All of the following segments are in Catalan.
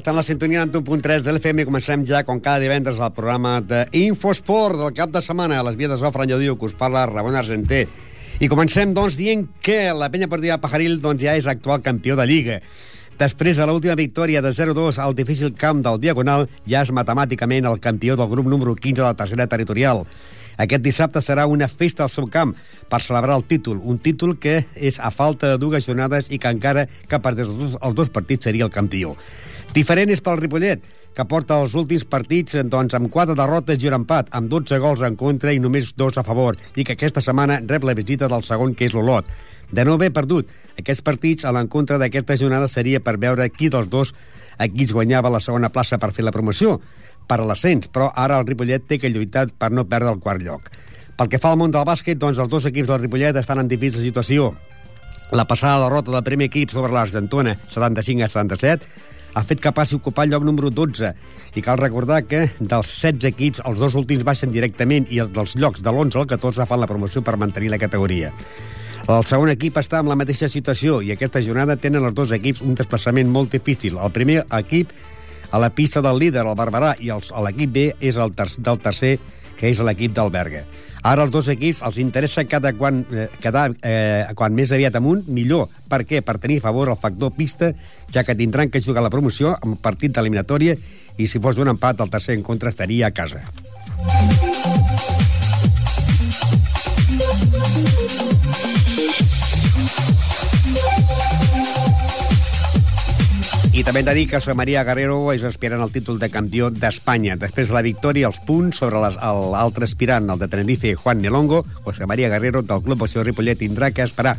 estem a la sintonia en 1.3 de l'FM i comencem ja, com cada divendres, el programa d'Infosport del cap de setmana a les vies de Sofra Llodiu, que us parla Ramon Argenter. I comencem, doncs, dient que la penya partida Pajaril doncs, ja és actual campió de Lliga. Després de l'última victòria de 0-2 al difícil camp del Diagonal, ja és matemàticament el campió del grup número 15 de la tercera territorial. Aquest dissabte serà una festa al seu camp per celebrar el títol, un títol que és a falta de dues jornades i que encara que perdés els dos partits seria el campió. Diferent és pel Ripollet, que porta els últims partits doncs, amb quatre derrotes i un empat, amb 12 gols en contra i només dos a favor, i que aquesta setmana rep la visita del segon, que és l'Olot. De no haver perdut aquests partits, a l'encontre d'aquesta jornada seria per veure qui dels dos equips guanyava la segona plaça per fer la promoció, per a l'ascens, però ara el Ripollet té que lluitar per no perdre el quart lloc. Pel que fa al món del bàsquet, doncs els dos equips del Ripollet estan en difícil situació. La passada derrota del primer equip sobre l'Argentona, 75 a 77, ha fet que passi a ocupar el lloc número 12. I cal recordar que dels 16 equips, els dos últims baixen directament i els dels llocs de l'11 al 14 fan la promoció per mantenir la categoria. El segon equip està en la mateixa situació i aquesta jornada tenen els dos equips un desplaçament molt difícil. El primer equip a la pista del líder, el Barberà, i l'equip B és el ter del tercer, que és l'equip del Berga. Ara els dos equips els interessa cada quan, eh, cada, eh, quan més aviat amunt, millor. Per què? Per tenir a favor el factor pista, ja que tindran que jugar la promoció amb partit d'eliminatòria i si fos un empat, el tercer en contra estaria a casa. I també hem de dir que José María Guerrero és aspirant al títol de campió d'Espanya. Després de la victòria, els punts sobre l'altre aspirant, el de Tenerife, Juan Nelongo, José María Guerrero, del Club Oció Ripollet, tindrà que esperar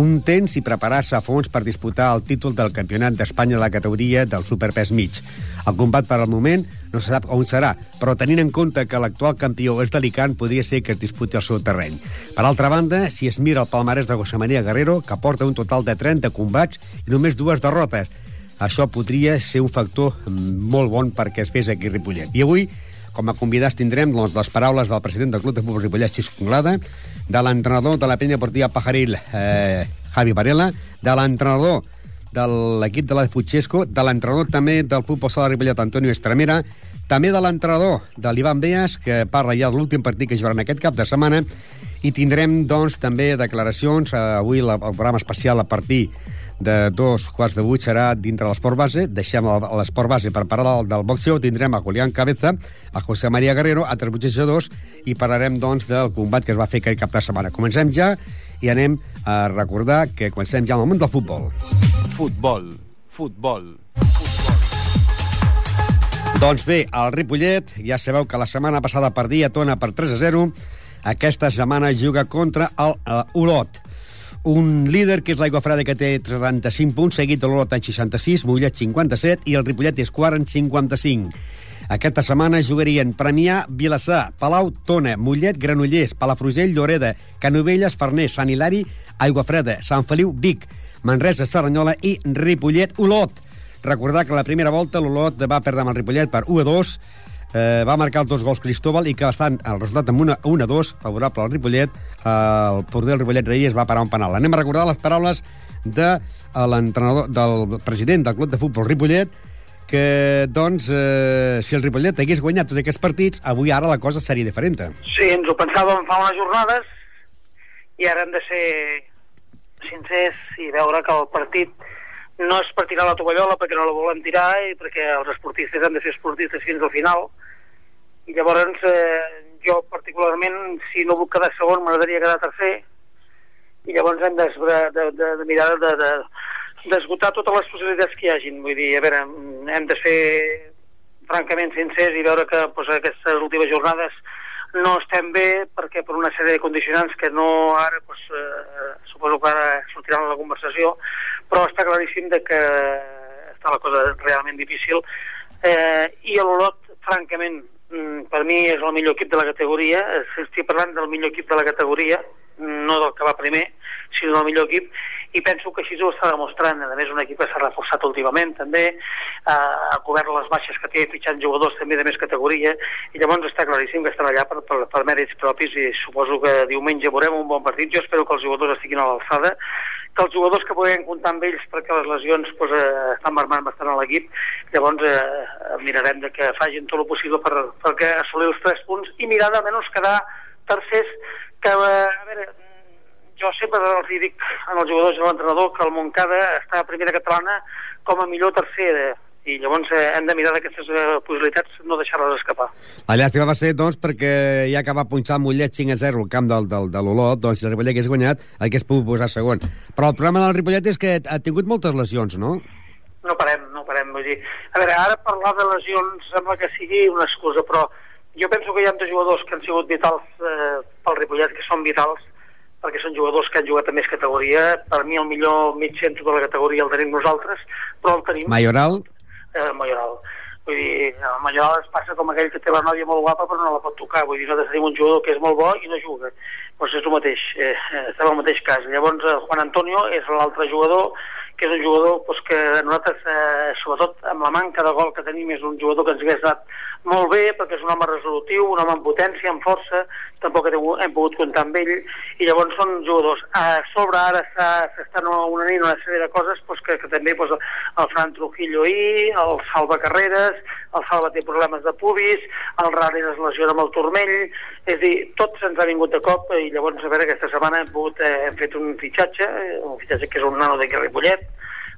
un temps i preparar-se a fons per disputar el títol del Campionat d'Espanya de la categoria del superpès mig. El combat per al moment no se sap on serà, però tenint en compte que l'actual campió és delicat, podria ser que es disputi el seu terreny. Per altra banda, si es mira el palmarès de José María Guerrero, que porta un total de 30 combats i només dues derrotes, això podria ser un factor molt bon perquè es fes aquí a Ripollet. I avui, com a convidats, tindrem doncs, les paraules del president del Club de Futbol Ripollet, Xisco Conglada, de l'entrenador de la penya portiva Pajaril, eh, Javi Varela, de l'entrenador de l'equip de la Puigesco, de l'entrenador també del Futbol Sala de Ripollet, Antonio Estremera, també de l'entrenador de l'Ivan Beas, que parla ja de l'últim partit que jugaran aquest cap de setmana, i tindrem, doncs, també declaracions, eh, avui el programa especial a partir de dos quarts de vuit serà dintre l'esport base. Deixem l'esport base per parlar del, del boxeo. Tindrem a Julián Cabeza, a José María Guerrero, a Tres i parlarem, doncs, del combat que es va fer aquest cap de setmana. Comencem ja i anem a recordar que comencem ja amb el món del futbol. Futbol, futbol, Doncs bé, el Ripollet, ja sabeu que la setmana passada perdia Tona per 3 a 0. Aquesta setmana juga contra el uh, Olot un líder que és l'Aigua Freda que té 35 punts, seguit de l'Olot en 66, Mollet 57 i el Ripollet és quart en 55. Aquesta setmana jugarien Premià, Vilassar, Palau, Tona, Mollet, Granollers, Palafrugell, Lloreda, Canovelles, Farners, Sant Hilari, Aigua Freda, Sant Feliu, Vic, Manresa, Serranyola i Ripollet, Olot. Recordar que la primera volta l'Olot va perdre amb el Ripollet per 1 a 2, eh, va marcar els dos gols Cristóbal i que estan el resultat amb una 1-2 favorable al Ripollet eh, el porter del Ripollet Reyes va parar un penal anem a recordar les paraules de l'entrenador del president del club de futbol Ripollet que, doncs, eh, si el Ripollet hagués guanyat tots aquests partits, avui ara la cosa seria diferent. Sí, ens ho pensàvem fa unes jornades i ara hem de ser sincers i veure que el partit no és per tirar la tovallola perquè no la volem tirar i perquè els esportistes han de ser esportistes fins al final. I llavors eh, jo particularment si no vull quedar segon m'agradaria quedar tercer. I llavors hem de, de, de, de mirar de, de, d'esgotar totes les possibilitats que hi hagin. Vull dir, a veure, hem de ser francament sincers i veure que pues, aquestes últimes jornades no estem bé perquè per una sèrie de condicionants que no ara, pues, eh, suposo que ara sortiran a la conversació, però està claríssim de que està la cosa realment difícil. Eh, I l'Olot, francament, mm, per mi és el millor equip de la categoria, estic parlant del millor equip de la categoria, no del que va primer, sinó del millor equip, i penso que així ho està demostrant. A més, un equip que s'ha reforçat últimament, també, eh, cobert les baixes que té, fitxant jugadors també de més categoria, i llavors està claríssim que estan allà per, per, per mèrits propis, i suposo que diumenge veurem un bon partit. Jo espero que els jugadors estiguin a l'alçada, que els jugadors que puguem comptar amb ells perquè les lesions pues, eh, estan marmant bastant a l'equip, llavors eh, mirarem de que facin tot el possible per, perquè assolir els tres punts i mirar de menys quedar tercers que, eh, a veure, jo sempre els dic als jugadors i a l'entrenador que el Montcada està a primera catalana com a millor tercera i llavors eh, hem de mirar d'aquestes eh, possibilitats no deixar-les escapar. La llàstima va ser, doncs, perquè ja que va punxar Mollet 5 a 0 al camp del, del, de l'Olot, doncs si el Ripollet hagués guanyat, hagués pogut posar segon. Però el problema del Ripollet és que ha tingut moltes lesions, no? No parem, no parem. Vull dir, a veure, ara parlar de lesions sembla que sigui una excusa, però jo penso que hi ha dos jugadors que han sigut vitals eh, pel Ripollet, que són vitals, perquè són jugadors que han jugat a més categoria. Per mi el millor mig centre de la categoria el tenim nosaltres, però el tenim... Mayoral? Eh, Mayoral. Vull dir, el Mayoral es passa com aquell que té la nòvia molt guapa però no la pot tocar. Vull dir, nosaltres tenim un jugador que és molt bo i no juga. Doncs és el mateix, eh, estem el mateix cas. Llavors, el Juan Antonio és l'altre jugador que és un jugador doncs, que nosaltres, eh, sobretot amb la manca de gol que tenim, és un jugador que ens hagués anat molt bé, perquè és un home resolutiu, un home amb potència, amb força, tampoc hem, pogut comptar amb ell, i llavors són jugadors. A sobre ara s'estan unint una sèrie de coses doncs, que, que també doncs, el Fran Trujillo ahir, el Salva Carreres, el Salva té problemes de pubis, el Rari es lesiona amb el turmell, és a dir, tot se'ns ha vingut de cop i llavors a veure aquesta setmana hem, pogut, eh, hem fet un fitxatge, eh, un fitxatge que és un nano de Ripollet,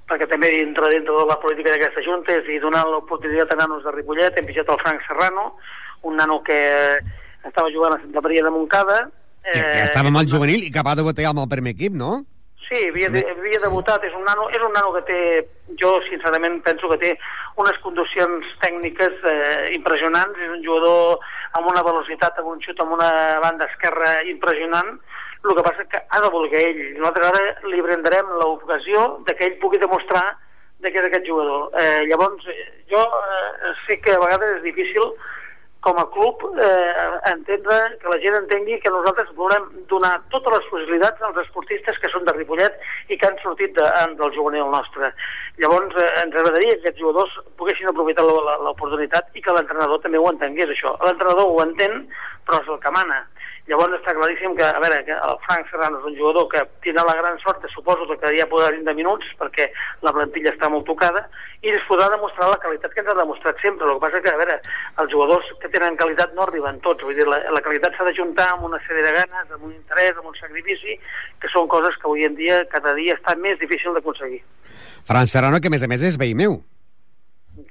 perquè també dintre, dintre de la política d'aquesta Junta és dir, donar l'oportunitat a nanos de Ripollet, hem fitxat el Frank Serrano, un nano que estava jugant a Santa Maria de Montcada. Eh, que, que estava amb el juvenil i que va debutar amb el primer equip, no? Sí, havia, de, havia debutat, és un, nano, és un nano que té, jo sincerament penso que té unes condicions tècniques eh, impressionants, és un jugador amb una velocitat, amb un xut, amb una banda esquerra impressionant, el que passa que ha de voler ell. Nosaltres ara li brindarem l'ocasió que ell pugui demostrar de què és aquest jugador. Eh, llavors, eh, jo eh, sé que a vegades és difícil com a club eh, entendre, que la gent entengui que nosaltres volem donar totes les possibilitats als esportistes que són de Ripollet i que han sortit de, del juvenil nostre. Llavors eh, ens agradaria que aquests jugadors poguessin aprofitar l'oportunitat i que l'entrenador també ho entengués això. L'entrenador ho entén, però és el que mana. Llavors està claríssim que, a veure, que el Frank Serrano és un jugador que tindrà la gran sort, suposo que ja podrà 20 minuts perquè la plantilla està molt tocada i es podrà demostrar la qualitat que ens ha demostrat sempre. El que passa que, a veure, els jugadors que tenen qualitat no arriben tots. Vull dir, la, la qualitat s'ha d'ajuntar amb una sèrie de ganes, amb un interès, amb un sacrifici, que són coses que avui en dia, cada dia, està més difícil d'aconseguir. Fran Serrano, que a més a més és veí meu.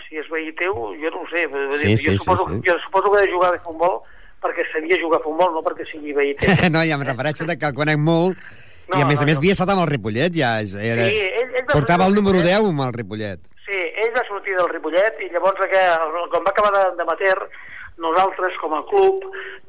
Si és veí teu, jo no ho sé. Sí, dir, sí, jo, suposo, sí, sí. jo suposo que de jugar de futbol perquè sabia jugar a futbol, no perquè sigui veí teu. no, ja em refereixo que el conec molt no, i a més no, a més no. havia estat amb el Ripollet ja. Era... Sí, ell, ell Portava el número 10 amb el Ripollet. Sí, ell va sortir del Ripollet i llavors que, quan va acabar de, de mater nosaltres com a club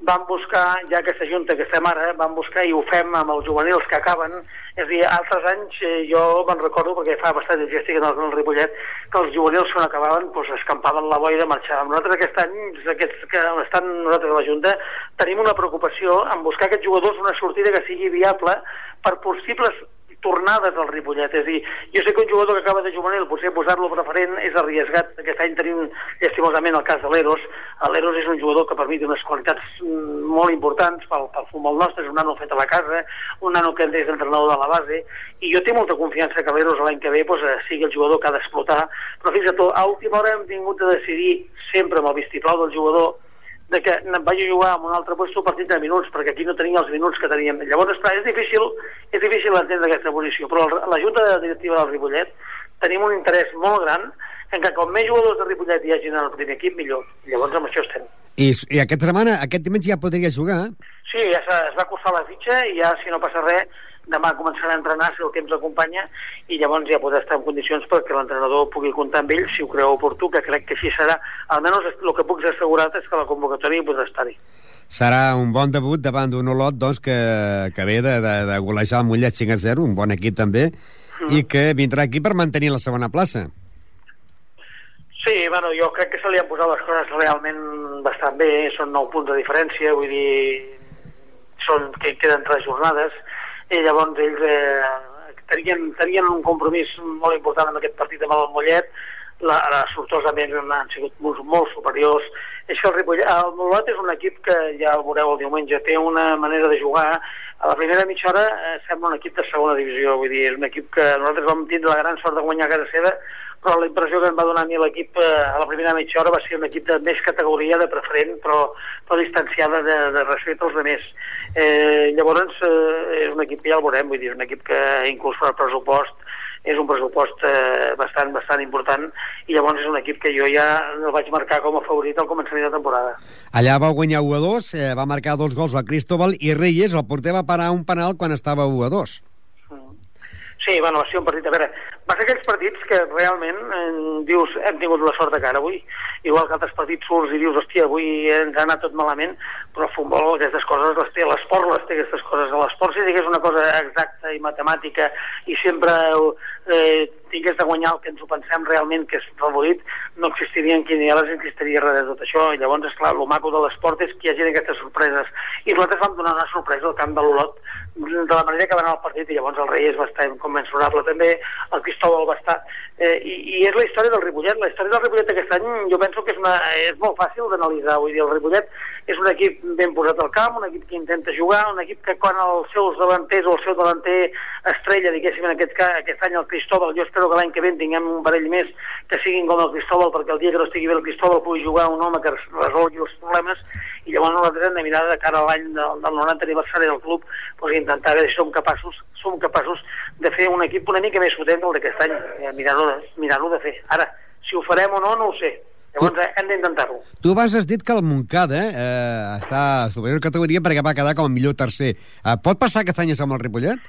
vam buscar, ja aquesta junta que estem ara, vam buscar i ho fem amb els juvenils que acaben, és a dir, altres anys eh, jo me'n recordo, perquè fa bastant de estic en el, Ripollet, que els juvenils quan acabaven doncs, escampaven la boira marxaven. Nosaltres aquest any, aquests que estan nosaltres a la Junta, tenim una preocupació en buscar aquests jugadors una sortida que sigui viable per possibles tornades al Ripollet. És a dir, jo sé que un jugador que acaba de juvenil, potser posar-lo preferent és arriesgat. Aquest any tenim, llestimosament, el cas de l'Eros. L'Eros és un jugador que per mi té unes qualitats mm, molt importants pel, pel futbol nostre, és un nano fet a la casa, un nano que és entrenador de la base, i jo tinc molta confiança que l'Eros l'any que ve doncs, sigui el jugador que ha d'explotar, però fins a tot, a última hora hem tingut de decidir sempre amb el vistiplau del jugador de que vaig a jugar amb un altre lloc un partit de minuts, perquè aquí no tenia els minuts que teníem. Llavors, és difícil, és difícil entendre aquesta posició, però la Junta Directiva del Ripollet tenim un interès molt gran en que com més jugadors de Ripollet hi hagin en el primer equip, millor. Llavors amb això estem. I, i aquesta setmana, aquest diumenge ja podria jugar? Sí, ja es va cursar la fitxa i ja, si no passa res, demà començarà a entrenar si el temps acompanya i llavors ja podrà estar en condicions perquè l'entrenador pugui comptar amb ell si ho creu oportú, que crec que així serà. Almenys el que puc ser assegurat és que la convocatòria hi podrà estar-hi. Serà un bon debut davant d'un Olot doncs, que, que ve de, de, de golejar el Mollet 5 a 0, un bon equip també, mm. i que vindrà aquí per mantenir la segona plaça. Sí, bueno, jo crec que se li han posat les coses realment bastant bé, són 9 punts de diferència, vull dir, són que queden tres jornades, i llavors ells eh, tenien, tenien un compromís molt important en aquest partit amb el Mollet, la, la, sortosament han sigut molt, molt superiors. Que el, Ripollet, el Mollet és un equip que, ja el veureu el diumenge, té una manera de jugar. A la primera mitja hora eh, sembla un equip de segona divisió, vull dir, és un equip que nosaltres vam tindre la gran sort de guanyar a casa seva, però la impressió que em va donar a mi l'equip eh, a la primera mitja hora va ser un equip de més categoria, de preferent, però, però distanciada de, de respecte als altres. Eh, llavors, eh, és un equip que ja el veurem, vull dir, un equip que inclús per pressupost és un pressupost eh, bastant, bastant important i llavors és un equip que jo ja el vaig marcar com a favorit al començament de temporada. Allà va guanyar 1 a 2, eh, va marcar dos gols al Cristóbal i Reyes, el porter, va parar un penal quan estava 1 a 2. Sí, bueno, va ser un partit... A veure, va ser aquells partits que realment eh, dius, hem tingut la sort de cara avui, igual que altres partits surts i dius, hòstia, avui ens ha anat tot malament, però el futbol aquestes coses les té, l'esport les té aquestes coses. L'esport si digués una cosa exacta i matemàtica i sempre eh, tingués de guanyar el que ens ho pensem realment que és favorit, no existirien quinieles, existiria res de tot això. I llavors, és clar, el maco de l'esport és que hi hagi aquestes sorpreses. I nosaltres vam donar una sorpresa al camp de l'Olot de la manera que va anar el partit i llavors el rei és bastant convencionable també, el Cristóbal estar eh, i, i és la història del Ripollet. La història del Ripollet aquest any jo penso que és, una, és molt fàcil d'analitzar. Vull dir, el Ripollet és un equip ben posat al camp un equip que intenta jugar, un equip que quan els seus davanters o el seu davanter estrella diguéssim en aquest, cas, aquest any el Cristóbal jo espero que l'any que ve tinguem un parell més que siguin com el Cristóbal perquè el dia que no estigui bé el Cristóbal pugui jugar un home que resolgui els problemes i llavors nosaltres hem de mirar de cara a l'any del, del 90 aniversari del club doncs, intentar veure si som capaços, som capaços de fer un equip una mica més potent del d'aquest any, eh, mirar-ho de, mirar de fer. Ara, si ho farem o no, no ho sé. Llavors tu, hem d'intentar-ho. Tu abans has dit que el Montcada eh, està a superior categoria perquè va quedar com a millor tercer. Eh, pot passar aquest any amb el Ripollet?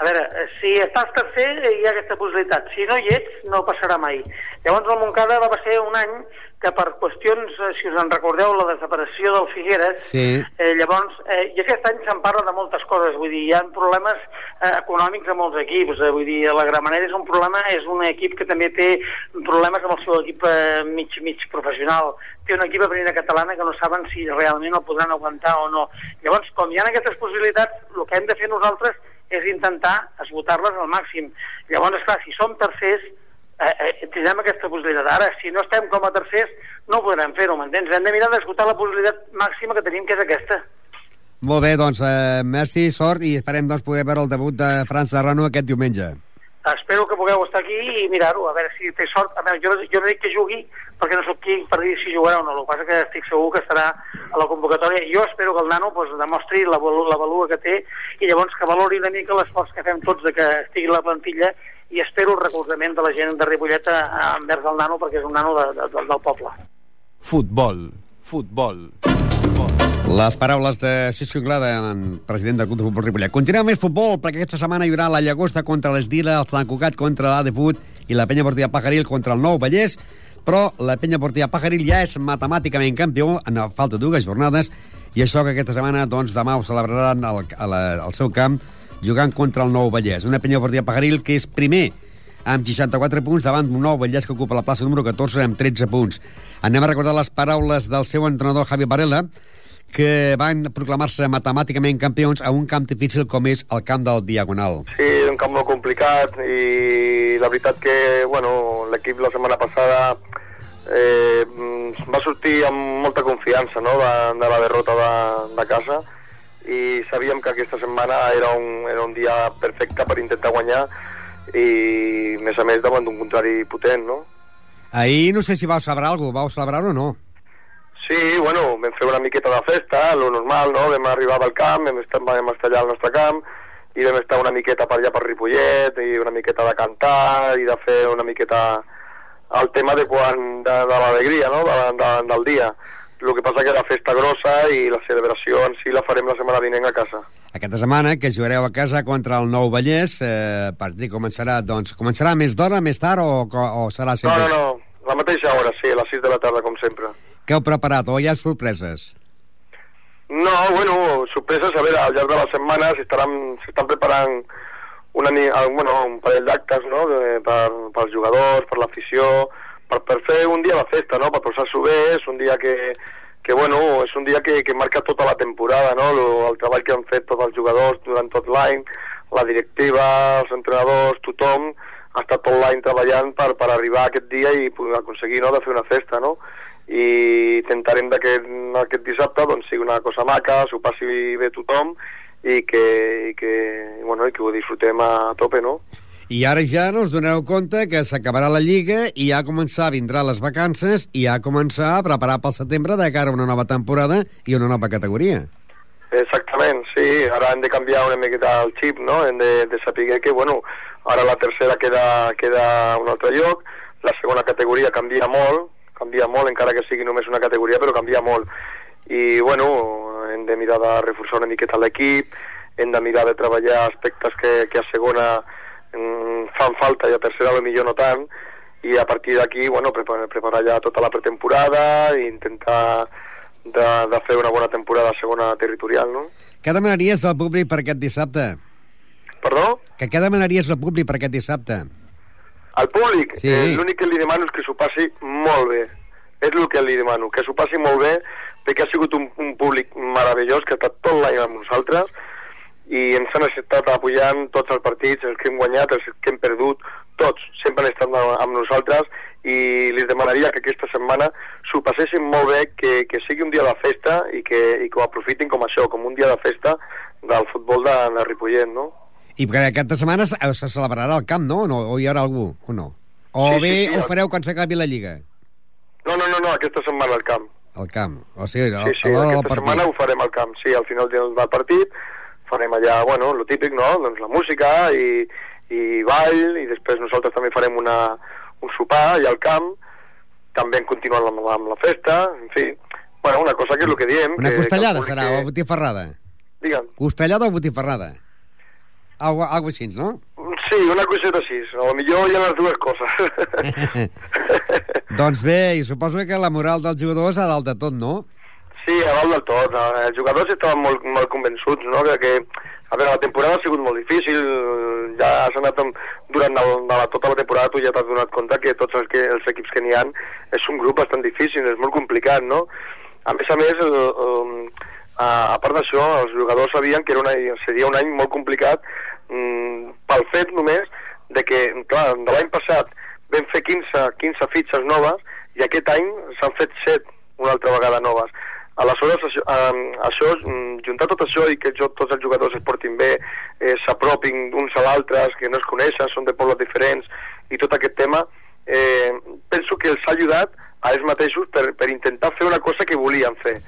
A veure, eh, si estàs tercer hi ha aquesta possibilitat. Si no hi ets, no passarà mai. Llavors el Montcada va ser un any que per qüestions, eh, si us en recordeu, la desaparició del Figueres, sí. eh, llavors, eh, i aquest any se'n parla de moltes coses, vull dir, hi ha problemes eh, econòmics a molts equips, eh, vull dir, la Gramenera és un problema, és un equip que també té problemes amb el seu equip eh, mig, mig professional, té un equip a primera catalana que no saben si realment el podran aguantar o no. Llavors, com hi ha aquestes possibilitats, el que hem de fer nosaltres és intentar esgotar-les al màxim. Llavors, esclar, si som tercers, eh, eh, tindrem aquesta possibilitat. Ara, si no estem com a tercers, no podrem fer-ho, m'entens? Hem de mirar d'esgotar la possibilitat màxima que tenim, que és aquesta. Molt bé, doncs, eh, merci, sort, i esperem doncs, poder veure el debut de França Serrano aquest diumenge. Espero que pugueu estar aquí i mirar-ho, a veure si té sort. A veure, jo, jo no dic que jugui perquè no sóc qui per dir si jugarà o no, el que passa que estic segur que estarà a la convocatòria. Jo espero que el nano pues, demostri la, la valua que té i llavors que valori una mica l'esforç que fem tots de que estigui la plantilla i espero el recolzament de la gent de Ripollet envers el nano perquè és un nano de, de, de, del poble. Futbol, futbol. Les paraules de Cisco Inglada, president del Club de Futbol Ripollet. Continuem més futbol, perquè aquesta setmana hi haurà la Llagosta contra l'Esdila, el Sant Cugat contra l'Adefut i la Penya Portilla Pajaril contra el Nou Vallès, però la Penya Portilla Pajaril ja és matemàticament campió en falta dues jornades i això que aquesta setmana, doncs, demà ho celebraran al, al, al seu camp jugant contra el Nou Vallès. Una penya partida Pagaril que és primer amb 64 punts davant d'un Nou Vallès que ocupa la plaça número 14 amb 13 punts. Anem a recordar les paraules del seu entrenador Javi Varela que van proclamar-se matemàticament campions a un camp difícil com és el camp del Diagonal. Sí, un camp molt complicat i la veritat que bueno, l'equip la setmana passada eh, va sortir amb molta confiança no? de, de la derrota de, de casa i sabíem que aquesta setmana era un, era un dia perfecte per intentar guanyar i, més a més, davant d'un contrari potent, no? Ahir no sé si vau celebrar alguna cosa, vau celebrar o no? Sí, bueno, vam fer una miqueta de festa, lo normal, no? Vam arribar al camp, vam estar, vam estar allà al nostre camp, i vam estar una miqueta per allà per Ripollet i una miqueta de cantar i de fer una miqueta el tema de quan de, de l'alegria no? de, de, del dia el que passa que la festa grossa i la celebració en si la farem la setmana vinent a casa Aquesta setmana, que jugareu a casa contra el Nou Vallès, eh, partit començarà, doncs, començarà més d'hora, més tard, o, o serà no, sempre... no, no, la mateixa hora, sí, a les 6 de la tarda com sempre Què heu preparat, o hi ha sorpreses? No, bueno, sorpreses, a veure, al llarg de la setmana s'estan preparant una, bueno, un parell d'actes, no?, de, per, pels jugadors, per l'afició, per, per fer un dia de festa, no?, per posar-s'ho bé, és un dia que, que bueno, és un dia que, que marca tota la temporada, no?, lo, el treball que han fet tots els jugadors durant tot l'any, la directiva, els entrenadors, tothom, ha estat tot l'any treballant per, per arribar a aquest dia i aconseguir, no?, de fer una festa, no?, i intentarem que aquest, dissabte doncs, sigui una cosa maca, s'ho passi bé tothom i que, i que, bueno, i que ho disfrutem a tope, no? I ara ja no us doneu compte que s'acabarà la Lliga i ja començar, vindrà les vacances i ja començar a preparar pel setembre de cara a una nova temporada i una nova categoria. Exactament, sí, ara hem de canviar una miqueta el xip, no? Hem de, de saber que, bueno, ara la tercera queda, queda a un altre lloc, la segona categoria canvia molt, canvia molt, encara que sigui només una categoria, però canvia molt. I, bueno, hem de mirar de reforçar una miqueta l'equip, hem de mirar de treballar aspectes que, que a segona fan falta i a tercera millor no tant, i a partir d'aquí, bueno, preparar, preparar ja tota la pretemporada i intentar de, de fer una bona temporada a segona territorial, no? Què demanaries al públic per aquest dissabte? Perdó? Que què demanaries al públic per aquest dissabte? Al públic, Sí. eh, l'únic que li demano és que s'ho passi molt bé. És el que li demano, que s'ho passi molt bé, perquè ha sigut un, un públic meravellós, que ha estat tot l'any amb nosaltres, i ens han estat apoyant tots els partits, els que hem guanyat, els que hem perdut, tots, sempre han estat amb nosaltres, i li demanaria que aquesta setmana s'ho passessin molt bé, que, que sigui un dia de festa i que, i que ho aprofitin com això, com un dia de festa del futbol de, de Ripollet, no? I perquè aquesta setmana se, se celebrarà al camp, no? O, no? o hi haurà algú, o no? O Sí, sí, bé sí, ho el- fareu quan s'acabi la Lliga? No, no, no, no, aquesta setmana al camp. Al camp. O sigui, a, Sí, sí, a l'hora del aquesta partit. setmana ho farem al camp, sí, al final del partit farem allà, bueno, lo típic, no?, doncs la música i, i ball, i després nosaltres també farem una, un sopar allà al camp, també continuant amb, amb la festa, en fi, bueno, una cosa que és el que diem... Una que, costellada que serà, públic o botifarrada? Digue'm. Costellada o botifarrada? Algo, algo així, no? Sí, una coseta així, a lo millor hi ha les dues coses. doncs bé, i suposo que la moral dels jugadors a dalt de tot, no? Sí, a dalt del tot. Els jugadors estaven molt, molt convençuts, no?, que, que a veure, la temporada ha sigut molt difícil, ja has anat amb, durant el, de la, tota la temporada tu ja t'has donat compte que tots els, que, els equips que n'hi han és un grup bastant difícil, és molt complicat, no? A més a més, el, el, a, a part d'això, els jugadors sabien que era una, seria un any molt complicat mm, pel fet només de que, clar, de l'any passat vam fer 15, 15 fitxes noves i aquest any s'han fet 7 una altra vegada noves. Aleshores, això, eh, això mm, juntar tot això i que jo, tots els jugadors es portin bé, eh, s'apropin uns a l'altre, que no es coneixen, són de pobles diferents, i tot aquest tema, eh, penso que els ha ajudat a ells mateixos per, per intentar fer una cosa que volien fer.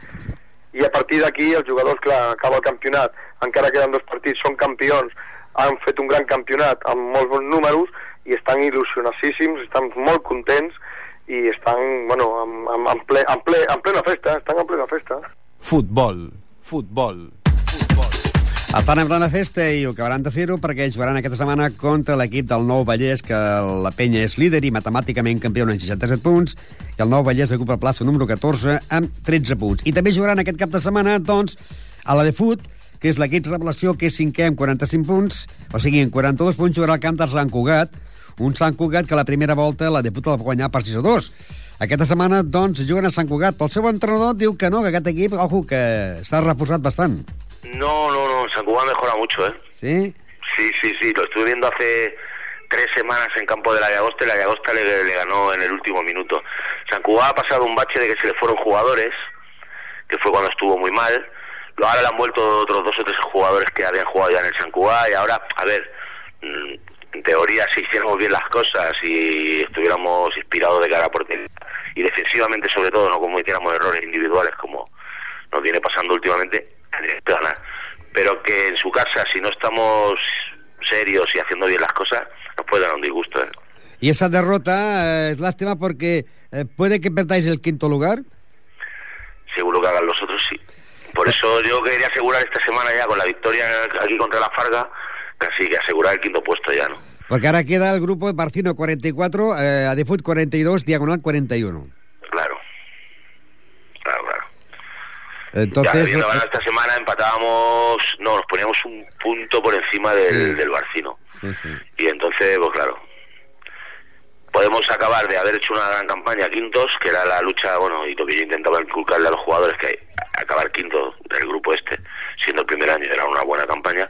I a partir d'aquí els jugadors, clar, acaba el campionat, encara queden dos partits, són campions, han fet un gran campionat amb molts bons números i estan il·lusionadíssims, estan molt contents i estan, bueno, en, en, en, ple, en, ple, en plena festa, estan en plena festa. Futbol, futbol, futbol. Estan en plena festa i ho acabaran de fer-ho perquè jugaran aquesta setmana contra l'equip del Nou Vallès, que la penya és líder i matemàticament campió amb 67 punts, i el Nou Vallès ocupa plaça número 14 amb 13 punts. I també jugaran aquest cap de setmana, doncs, a la de fut, que és l'equip revelació, que és cinquè amb 45 punts, o sigui, en 42 punts jugarà al camp del Sant Cugat, un Sant Cugat que la primera volta la deputa la va guanyar per 6 a 2. Aquesta setmana, doncs, juguen a Sant Cugat. Pel seu entrenador diu que no, que aquest equip, ojo, que s'ha reforçat bastant. No, no, no, San Cuba mejora mucho, ¿eh? Sí? Sí, sí, sí, lo estuve viendo hace tres semanas en campo de la Llagosta y la Llagosta le, le ganó en el último minuto. San Cuba ha pasado un bache de que se le fueron jugadores, que fue cuando estuvo muy mal. Ahora le han vuelto otros dos o tres jugadores que habían jugado ya en el San Cuba y ahora, a ver, mm, en teoría si hiciéramos bien las cosas y estuviéramos inspirados de cara a portería y defensivamente sobre todo, no cometiéramos errores individuales como nos viene pasando últimamente, que ganar. pero que en su casa, si no estamos serios y haciendo bien las cosas, nos puede dar un disgusto. ¿eh? Y esa derrota eh, es lástima porque eh, puede que perdáis el quinto lugar. Seguro que hagan los otros, sí. Por eso yo quería asegurar esta semana ya con la victoria aquí contra la Farga, casi que asegurar el quinto puesto ya, ¿no? Porque ahora queda el grupo de Barcino 44, eh, Adefut 42, Diagonal 41. Claro. Claro, claro. Entonces, ya eh, esta semana empatábamos, no, nos poníamos un punto por encima del, Sí. del Barcino. sí, sí. Y entonces, pues claro, podemos acabar de haber hecho una gran campaña quintos, que era la lucha, bueno, y lo que yo intentaba inculcarle a los jugadores, que acabar quinto del grupo este, siendo el primer año, era una buena campaña,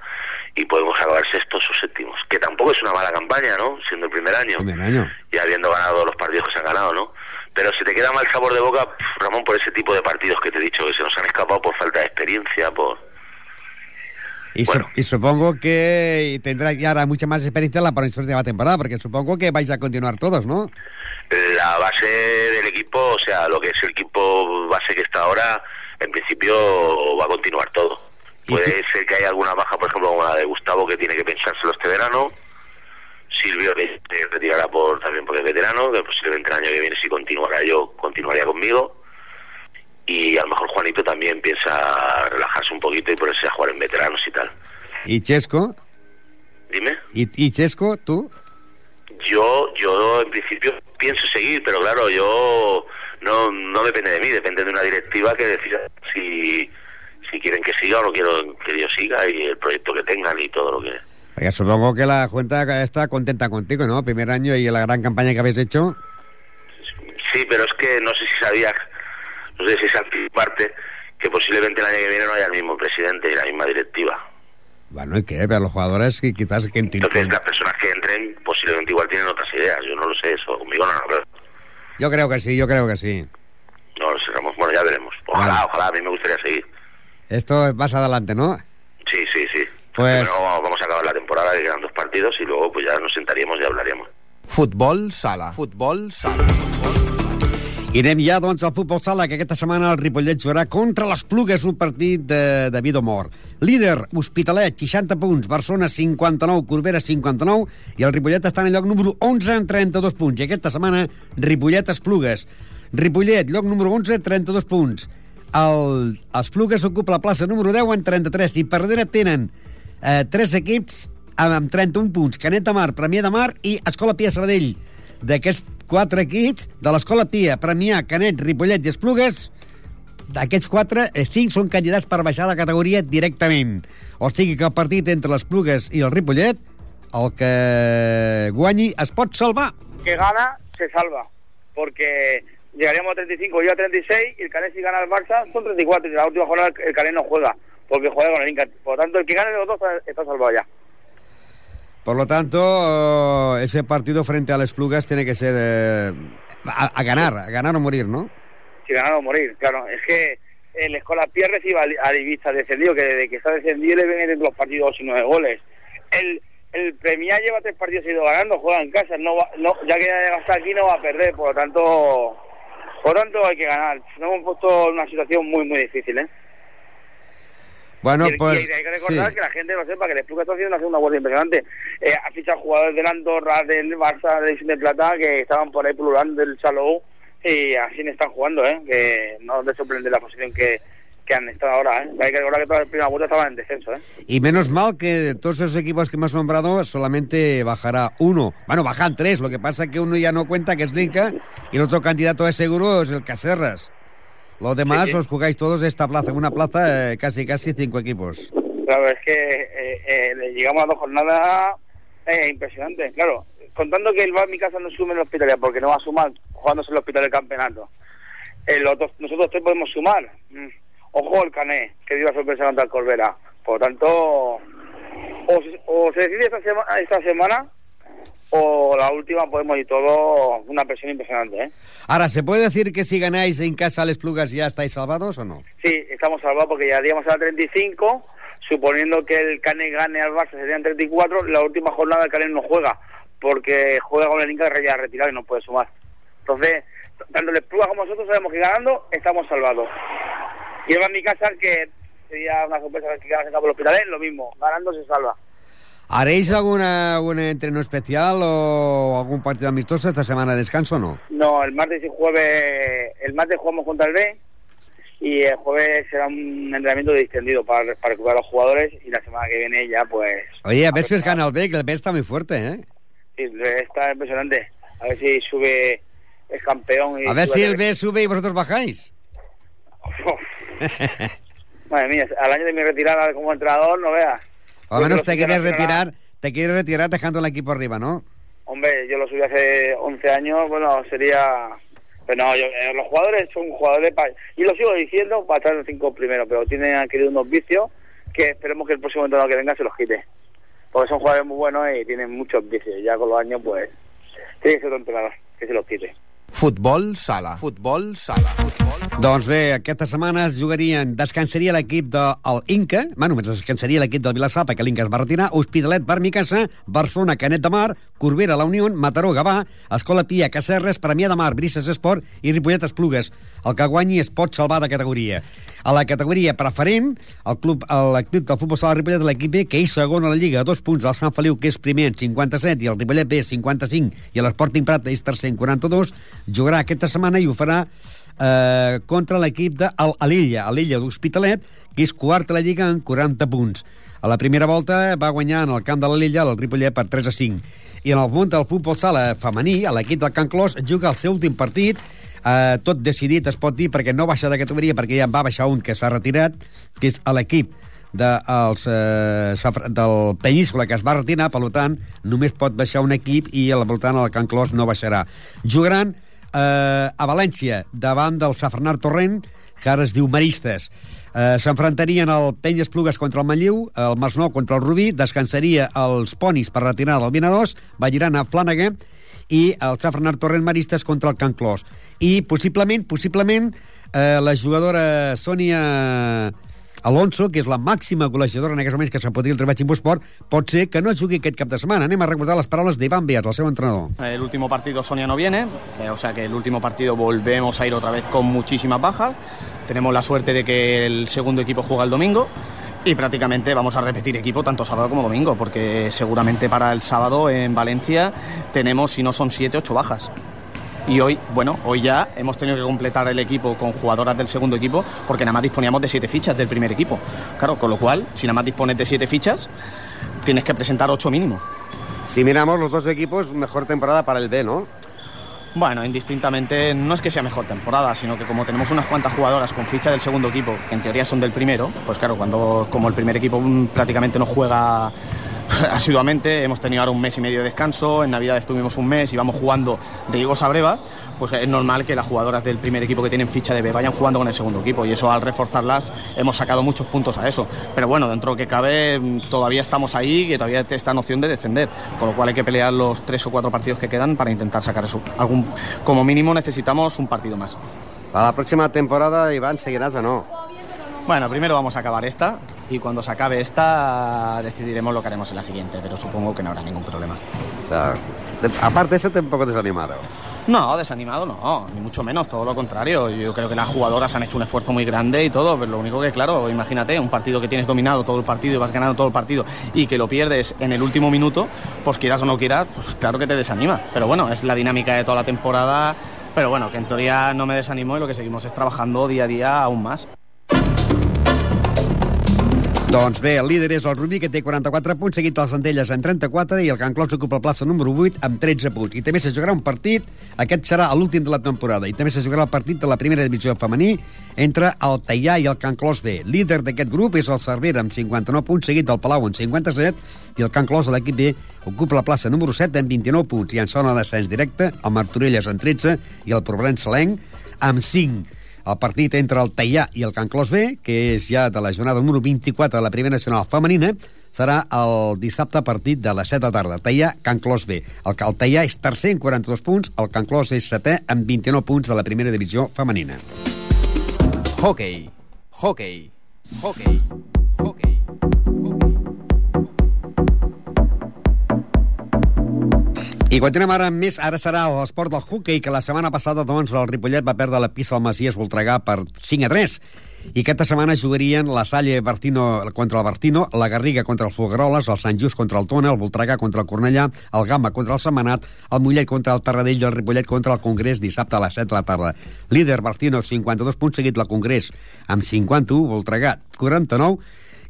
y podemos acabar sextos o séptimos, que tampoco es una mala campaña, ¿no? Siendo el primer año Primer año. y habiendo ganado los partidos que se han ganado, ¿no? Pero se te queda mal sabor de boca, Ramón, por ese tipo de partidos que te he dicho, que se nos han escapado por falta de experiencia, por... Y, su- Bueno. y supongo que tendrá ya ahora mucha más experiencia en la próxima temporada, porque supongo que vais a continuar todos, ¿no? La base del equipo, o sea, lo que es el equipo base que está ahora, en principio va a continuar todo. ¿Y Puede ser que haya alguna baja, por ejemplo, como la de Gustavo, que tiene que pensárselo este verano. Silvio, que se retirará por, también porque es veterano, que posiblemente el año que viene si continuará yo, continuaría conmigo. Y a lo mejor Juanito también piensa relajarse un poquito y ponerse a jugar en veteranos y tal. ¿Y Chesco? Dime. ¿Y, y Chesco, tú? Yo, yo en principio pienso seguir, pero claro, yo no, no depende de mí, depende de una directiva que decida si, si quieren que siga o no quiero que yo siga y el proyecto que tengan y todo lo que... Supongo que la Junta está contenta contigo, ¿no? Primer año y la gran campaña que habéis hecho. Sí, pero es que no sé si sabías, no sé si es anticiparte, que posiblemente el año que viene no haya el mismo presidente y la misma directiva. Bueno, ¿y qué? Pero los jugadores que quizás que Entonces las personas que entren posiblemente igual tienen otras ideas, yo no lo sé eso, conmigo no, no, pero Yo creo que sí, yo creo que sí. no lo sé, Ramón. bueno, ya veremos. Ojalá, Vale. ojalá, a mí me gustaría seguir. Esto es más adelante, ¿no? Sí, sí, sí. Pues- Primero vamos, vamos a acabar la temporada, que quedan dos partidos, y luego pues ya nos sentaríamos y hablaríamos. Futbol sala. Futbol sala. I anem ja, doncs, al futbol sala, que aquesta setmana el Ripollet jugarà contra les Plugues, un partit de, de vida o mort. Líder, Hospitalet, 60 punts, Barcelona, 59, Corbera, 59, i el Ripollet està en el lloc número 11 en 32 punts. I aquesta setmana, Ripollet, Esplugues. Ripollet, lloc número 11, 32 punts. El, els Plugues ocupa la plaça número 10 en 33, i per darrere tenen eh, tres equips amb, amb 31 punts. Canet de Mar, Premià de Mar i Escola Pia Sabadell. D'aquests quatre equips, de l'Escola Pia, Premià, Canet, Ripollet i Esplugues, d'aquests quatre, eh, cinc són candidats per baixar de categoria directament. O sigui que el partit entre les Plugues i el Ripollet, el que guanyi es pot salvar. que gana se salva, porque llegaríamos a 35, yo a 36, y el Canet si gana el Barça son 34, y en la última jornada el Canet no juega, porque juega con el Inca. Por lo tanto, el que gane de los dos está- salvado ya. Por lo tanto, eh, ese partido frente a las Plugas tiene que ser eh, a, a ganar, a ganar o morir, ¿no? Si ganar o morir, claro. Es que el Escola Pia recibe al, al Ibiza descendido, que desde que está descendido le ven entre los partidos dos y nueve goles. El, el Premia lleva tres partidos ido ganando, juega en casa, no, va- no ya que ya está aquí no va a perder, por lo tanto, por tanto hay que ganar. Nos hemos puesto en una situación muy, muy difícil, ¿eh? Bueno, y, y pues... hay que recordar sí. que la gente lo sepa, que el Espluga está haciendo una segunda vuelta impresionante. Eh, ha fichado jugadores del Andorra, del Barça, de División de Plata, que estaban por ahí pululando del Salou, y así están jugando, ¿eh? Que no les sorprende la posición que, que han estado ahora, ¿eh? Hay que recordar que todas las primeras vueltas estaban en descenso, ¿eh? Y menos mal que de todos esos equipos que hemos nombrado solamente bajará uno. Bueno, bajan tres, lo que pasa es que uno ya no cuenta, que es Linca, y el otro candidato es seguro es el Cacerras. Los demás Sí, sí. os jugáis todos esta plaza, en una plaza eh, casi casi cinco equipos. Claro, es que eh, eh, le llegamos a dos jornadas eh, impresionante. Claro, contando que el va mi casa no sume en el hospital, porque no va a sumar jugándose en el hospital del campeonato. El otro- nosotros tres podemos sumar. Mm. Ojo el Cané, que dio la sorpresa contra el Corbera. Por lo tanto, o se, o se decide esta, sema- esta semana o la última podemos ir todo una presión impresionante. ¿eh? Ahora, ¿se puede decir que si ganáis en casa a Les Plugas ya estáis salvados o no? Sí, estamos salvados porque ya llegaríamos a la 35, suponiendo que el Cane gane al Barça serían 34, la última jornada el Cane no juega, porque juega con el Inca ya retirado y no puede sumar. Entonces, tanto el Espluga como nosotros sabemos que ganando estamos salvados. Y es mi casa que sería una sorpresa que ganas en campo del Hospitalet, lo mismo, ganando se salva. ¿Haréis alguna, algún entreno especial o algún partido amistoso esta semana de descanso o no? No, el martes y jueves, el martes jugamos contra el B y el jueves será un entrenamiento distendido para, para recuperar a los jugadores y la semana que viene ya pues... Oye, a ver si os gana el B, que el B está muy fuerte, ¿eh? Sí, está impresionante. A ver si sube el campeón. Y A ver si el- el B sube y vosotros bajáis. Madre mía, al año de mi retirada como entrenador, no veas. O al menos te quieres retirar, te quieres retirar dejando el equipo arriba, ¿no? Hombre, yo lo subí hace 11 años, bueno, sería... Pero no, yo- eh, los jugadores son jugadores para... Y lo sigo diciendo para estar en los cinco primeros, pero tienen adquirido unos vicios que esperemos que el próximo entrenador que venga se los quite. Porque son jugadores muy buenos y tienen muchos vicios. Ya con los años, pues, tiene que ser otro entrenador que se los quite. Futbol sala. Futbol sala. Futbol... Doncs bé, aquesta setmana es jugarien, descansaria l'equip del Inca, bueno, descansaria l'equip del Vilassar, perquè l'Inca es va retirar, Hospitalet, Barmicassa, Barcelona, Canet de Mar, Corbera, La Unió, Mataró, Gavà, Escola Pia, Cacerres, Premià de Mar, Brises Esport i Ripollet Esplugues. El que guanyi es pot salvar de categoria. A la categoria preferent, el club, l'equip del futbol sala Ripollet de l'equip B, que és segon a la Lliga, a dos punts del Sant Feliu, que és primer en 57, i el Ripollet B 55, i l'Sporting Prat és tercer en 42, jugarà aquesta setmana i ho farà eh, contra l'equip de l'Illa, l'Illa d'Hospitalet, que és quart a la Lliga amb 40 punts. A la primera volta va guanyar en el camp de la Lilla el Ripollet per 3 a 5. I en el món del futbol sala femení, l'equip del Can Clos juga el seu últim partit, eh, tot decidit, es pot dir, perquè no baixa de categoria, perquè ja en va baixar un que s'ha retirat, que és l'equip de, els, eh, safra- del Península que es va retirar, per tant, només pot baixar un equip i al voltant el Can Clos no baixarà. Jugaran eh, a València davant del Safranar Torrent, que ara es diu Maristes. Eh, S'enfrontarien el Penyes Plugues contra el Manlliu, el Masnou contra el Rubí, descansaria els Ponis per retirar del Vinaròs, Vallirana a Flànega, i el Safranar Torrent Maristes contra el Can Clos. I possiblement, possiblement, eh, la jugadora Sònia Alonso, que és la màxima golejadora en aquests moments que s'ha pot dir el treball Infosport, pot ser que no jugui aquest cap de setmana. Anem a recordar les paraules d'Ivan Beas, el seu entrenador. El último partido Sonia no viene, eh, o sea que el último partido volvemos a ir otra vez con muchísimas bajas. Tenemos la suerte de que el segundo equipo juega el domingo y prácticamente vamos a repetir equipo tanto sábado como domingo, porque seguramente para el sábado en Valencia tenemos, si no son siete, ocho bajas. Y hoy, bueno, hoy ya hemos tenido que completar el equipo con jugadoras del segundo equipo porque nada más disponíamos de siete fichas del primer equipo. Claro, con lo cual, si nada más dispones de siete fichas, tienes que presentar ocho mínimo. Si miramos los dos equipos, mejor temporada para el B, ¿no? Bueno, indistintamente no es que sea mejor temporada, sino que como tenemos unas cuantas jugadoras con ficha del segundo equipo, que en teoría son del primero, pues claro, cuando como el primer equipo mm, prácticamente no juega asiduamente, hemos tenido ahora un mes y medio de descanso, en Navidad estuvimos un mes y vamos jugando de higos a brevas, pues es normal que las jugadoras del primer equipo que tienen ficha de B vayan jugando con el segundo equipo y eso al reforzarlas hemos sacado muchos puntos a eso. Pero bueno, dentro de lo que cabe mm, todavía estamos ahí y todavía está en opción de descender, con lo cual hay que pelear los tres o cuatro partidos que quedan para intentar sacar eso. Algún, como mínimo necesitamos un partido más. A la próxima temporada, Iván, seguirás o no? Bueno, primero vamos a acabar esta y cuando se acabe esta decidiremos lo que haremos en la siguiente, pero supongo que no habrá ningún problema. O sea, aparte eso, te un poco desanimado. No, desanimado no, ni mucho menos, todo lo contrario. Yo creo que las jugadoras han hecho un esfuerzo muy grande y todo, pero lo único que, claro, imagínate, un partido que tienes dominado todo el partido y vas ganando todo el partido y que lo pierdes en el último minuto, pues quieras o no quieras, pues claro que te desanima. Pero bueno, es la dinámica de toda la temporada, pero bueno, que en teoría no me desanimo y lo que seguimos es trabajando día a día aún más. Doncs bé, el líder és el Rubí, que té 44 punts, seguit dels Centelles en 34, i el Can Clos ocupa la plaça número 8 amb 13 punts. I també se jugarà un partit, aquest serà l'últim de la temporada, i també se jugarà el partit de la primera divisió femení entre el Teià i el Can Clos B. Líder d'aquest grup és el Cervera amb 59 punts, seguit del Palau amb 57, i el Can Clos, l'equip B, ocupa la plaça número 7 amb 29 punts, i en zona d'ascens directe, el Martorelles amb 13 i el Provenç Salenc amb 5 el partit entre el Teià i el Can Clos B, que és ja de la jornada número 24 de la Primera Nacional Femenina, serà el dissabte a partir de les 7 de tarda. Teià, Can Clos B. El, el Teià és tercer amb 42 punts, el Can Clos és setè amb 29 punts de la Primera Divisió Femenina. Hockey. Hockey. Hockey. I continuem ara amb més. Ara serà l'esport del hockey, que la setmana passada doncs, el Ripollet va perdre la pista al Masies Voltregà per 5 a 3. i aquesta setmana jugarien la Salle Bertino contra el Bertino, la Garriga contra el Folgueroles, el Sant Just contra el Tona, el Voltregà contra el Cornellà, el Gamma contra el Setmanat, el Mollet contra el Tarradell i el Ripollet contra el Congrés dissabte a les 7 de la tarda. Líder Bertino, 52 punts, seguit la Congrés amb 51, Voltregà 49,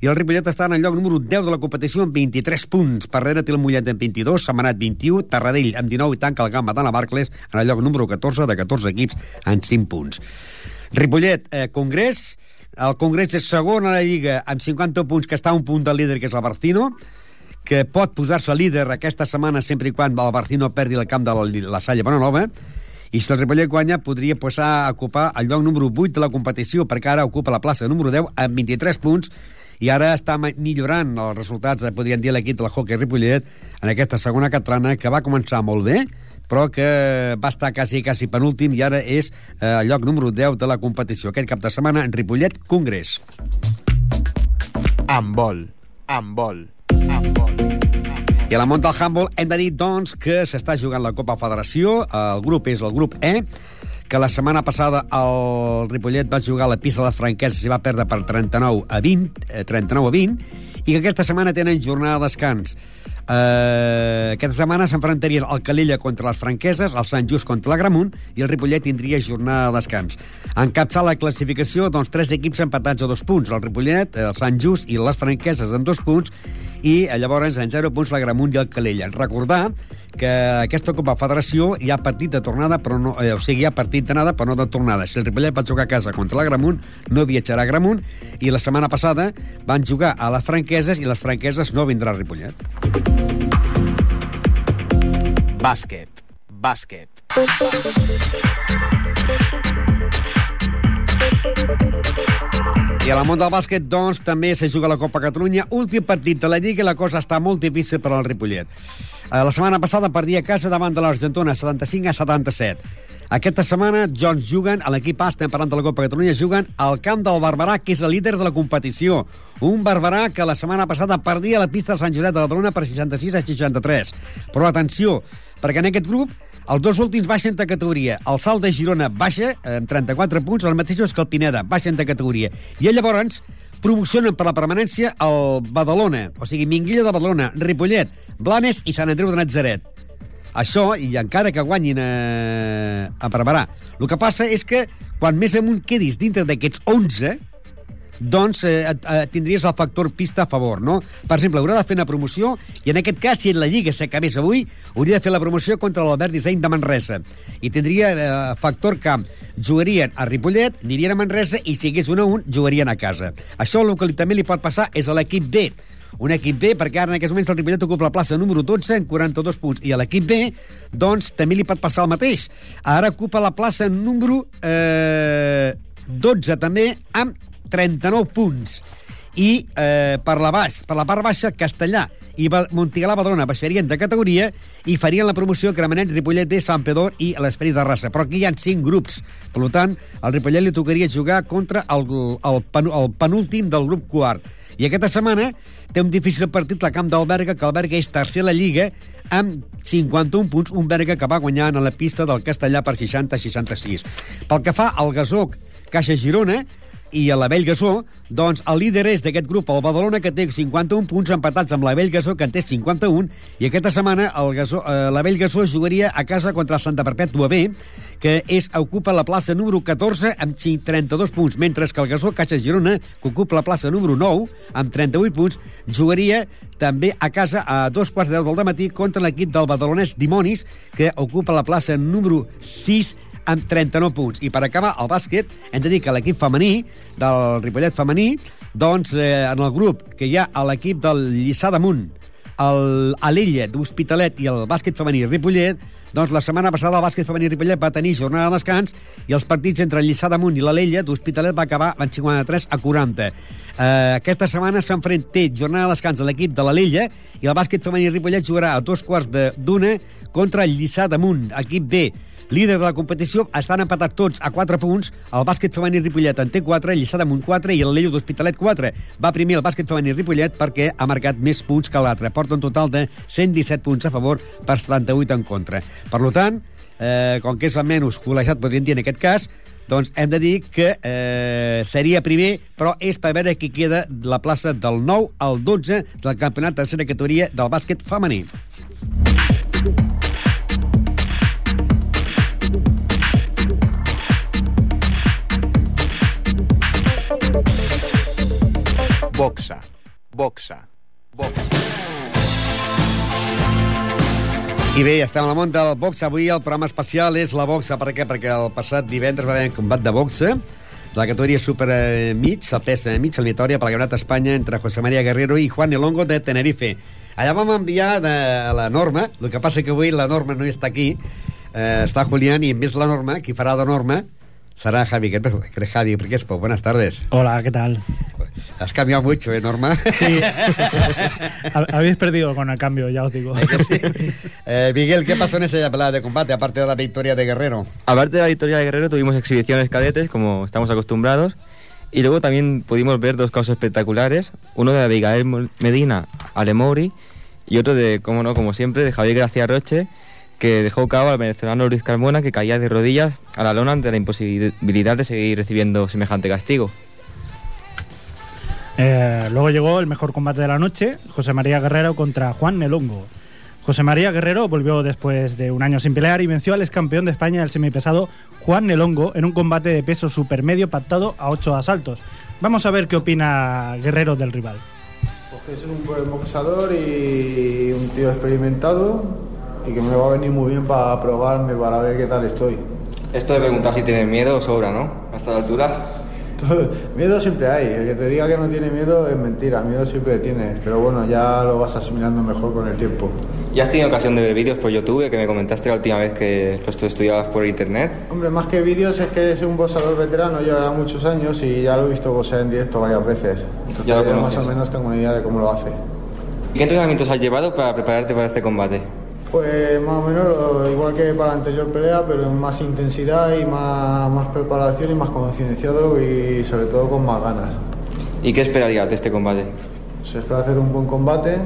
i el Ripollet està en el lloc número 10 de la competició amb 23 punts. Per darrere té el Mollet amb 22, Setmanat 21, Tarradell amb 19 i tanca el Gamma de la Barcles en el lloc número 14 de 14 equips amb 5 punts. Ripollet, eh, Congrés, el Congrés és segon a la Lliga amb 50 punts, que està a un punt del líder, que és el Barcino, que pot posar-se líder aquesta setmana sempre i quan el Barcino perdi el camp de la, la Salle Bonanova, i si el Ripollet guanya podria passar a ocupar el lloc número 8 de la competició, perquè ara ocupa la plaça número 10 amb 23 punts, i ara està millorant els resultats, eh, podríem dir, l'equip del hockey Ripollet en aquesta segona catalana, que va començar molt bé, però que va estar quasi, quasi penúltim i ara és eh, el lloc número 10 de la competició. Aquest cap de setmana en Ripollet Congrés. Amb vol, amb vol, amb vol. I a la Monta del Handball hem de dir, doncs, que s'està jugant la Copa Federació, el grup és el grup E, que la setmana passada el Ripollet va jugar a la pista de la Franquesa i va perdre per 39 a 20, eh, 39 a 20, i que aquesta setmana tenen jornada de descans. Uh, aquesta setmana s'enfrontarien el Calella contra les Franqueses, el Sant Just contra la Gramunt i el Ripollet tindria jornada de descans. En capçar la classificació, doncs, tres equips empatats a dos punts, el Ripollet, el Sant Just i les Franqueses en dos punts, i llavors en 0 punts la Gramunt i el Calella. Recordar que aquesta Copa Federació hi ha partit de tornada, però no, eh, o sigui, hi ha partit d'anada, però no de tornada. Si el Ripollet va jugar a casa contra la Gramunt, no viatjarà a Gramunt, i la setmana passada van jugar a les Franqueses i les Franqueses no vindrà a Ripollet. Bàsquet, bàsquet. I a la món del bàsquet, doncs, també se juga la Copa Catalunya. Últim partit de la Lliga i la cosa està molt difícil per al Ripollet. Eh, La setmana passada perdia a casa davant de l'Argentona, 75 a 77. Aquesta setmana, Jones juguen, a l'equip A, estem parlant de la Copa Catalunya, juguen al camp del Barberà, que és el líder de la competició. Un Barberà que la setmana passada perdia a la pista de Sant Josep de Badalona per 66 a 63. Però atenció, perquè en aquest grup els dos últims baixen de categoria. El Salt de Girona baixa eh, amb 34 punts, els mateixos que el Pineda, baixen de categoria. I llavors promocionen per la permanència el Badalona, o sigui, Minguilla de Badalona, Ripollet, Blanes i Sant Andreu de Natzaret. Això, i encara que guanyin a, a Barberà, el que passa és que quan més amunt quedis dintre d'aquests 11, doncs eh, eh, tindries el factor pista a favor, no? Per exemple, haurà de fer una promoció i en aquest cas, si la Lliga s'acabés avui, hauria de fer la promoció contra l'Albert Disseny de Manresa i tindria eh, factor camp. Jugarien a Ripollet, anirien a Manresa i si hagués un a un, jugarien a casa. Això el que també li pot passar és a l'equip B, un equip B, perquè ara en aquests moments el Ripollet ocupa la plaça número 12 en 42 punts, i a l'equip B, doncs, també li pot passar el mateix. Ara ocupa la plaça número eh, 12 també, amb 39 punts. I eh, per la baix, per la part baixa, Castellà i Montigalà Badalona baixarien de categoria i farien la promoció Gramenet, Ripollet de Sant Pedor i l'Esperit de Rassa. Però aquí hi ha cinc grups. Per tant, al Ripollet li tocaria jugar contra el, el, pen, el penúltim del grup quart. I aquesta setmana té un difícil partit la camp del Berga, que el Berga és tercer a la Lliga, amb 51 punts, un Berga que va guanyar a la pista del Castellà per 60-66. Pel que fa al Gasó Caixa Girona, i a la Vell Gasó, doncs el líder és d'aquest grup, el Badalona, que té 51 punts empatats amb la Vell Gasó, que en té 51, i aquesta setmana el Gasó, eh, la Vell Gasó jugaria a casa contra el Santa Perpètua B, que és, ocupa la plaça número 14 amb 5, 32 punts, mentre que el Gasó Caixa Girona, que ocupa la plaça número 9 amb 38 punts, jugaria també a casa a dos quarts de deu del matí contra l'equip del badalonès Dimonis, que ocupa la plaça número 6 amb 39 punts. I per acabar, el bàsquet, hem de dir que l'equip femení, del Ripollet femení, doncs eh, en el grup que hi ha a l'equip del Lliçà d'Amunt, el, a l'Illa d'Hospitalet i el bàsquet femení Ripollet, doncs la setmana passada el bàsquet femení Ripollet va tenir jornada de descans i els partits entre el Lliçà d'Amunt i l'Alella d'Hospitalet va acabar en 53 a 40. Eh, aquesta setmana s'enfrent té jornada de descans a l'equip de l'Alella i el bàsquet femení Ripollet jugarà a dos quarts d'una contra el Lliçà d'Amunt, equip B. Líder de la competició, estan empatats tots a 4 punts. El bàsquet femení Ripollet en té 4, el Lliçà d'Amunt 4 i el Lello d'Hospitalet 4. Va primer el bàsquet femení Ripollet perquè ha marcat més punts que l'altre. Porta un total de 117 punts a favor per 78 en contra. Per tant, eh, com que és el menys col·legiat, podríem dir en aquest cas, doncs hem de dir que eh, seria primer, però és per veure qui queda la plaça del 9 al 12 del campionat tercera categoria del bàsquet femení. Boxa. Boxa. Boxa. I bé, estem a la munta del box. Avui el programa especial és la boxa. Per què? Perquè el passat divendres va haver un combat de boxa de la categoria super eh, mig, el pes eh, mig, eliminatòria per la Campionat d'Espanya entre José María Guerrero i Juan Elongo de Tenerife. Allà vam enviar de la Norma, el que passa que avui la Norma no està aquí, eh, està Julián, i més la Norma, qui farà de Norma será Javi, Javi Riquespo. Buenas tardes. Hola, ¿qué tal? Has cambiado mucho, ¿eh, Norma? Sí. Habéis perdido con el cambio, ya os digo. Sí? Eh, Miguel, ¿qué pasó en esa pelea de combate, aparte de la victoria de Guerrero? Aparte de la victoria de Guerrero, tuvimos exhibiciones cadetes, como estamos acostumbrados. Y luego también pudimos ver dos casos espectaculares. Uno de Abigail Medina, Alemori, y otro de, como no, como siempre, de Javier Gracia Roche, que dejó cabo al venezolano Luis Carmona, que caía de rodillas a la lona ante la imposibilidad de seguir recibiendo semejante castigo. Eh, luego llegó el mejor combate de la noche, José María Guerrero contra Juan Nelongo. José María Guerrero volvió después de un año sin pelear y venció al ex campeón de España del semipesado Juan Nelongo en un combate de peso supermedio pactado a ocho asaltos. Vamos a ver qué opina Guerrero del rival. Porque es un buen boxador y un tío experimentado y que me va a venir muy bien para probarme, para ver qué tal estoy. Esto de preguntar si tienes miedo sobra, ¿no? A estas alturas. miedo siempre hay, el que te diga que no tiene miedo es mentira, miedo siempre tienes, pero bueno, ya lo vas asimilando mejor con el tiempo. ¿Ya has tenido ocasión de ver vídeos por YouTube que me comentaste la última vez que los estudiabas por internet? Hombre, más que vídeos es que es un boxeador veterano, lleva muchos años y ya lo he visto boxear en directo varias veces. Entonces ya lo ya más o menos tengo una idea de cómo lo hace. ¿Y qué entrenamientos has llevado para prepararte para este combate? Pues más o menos lo- igual que para la anterior pelea, pero en más intensidad y más, más preparación y más concienciado y sobre todo con más ganas. ¿Y qué esperarías de este combate? Se espera hacer un buen combate,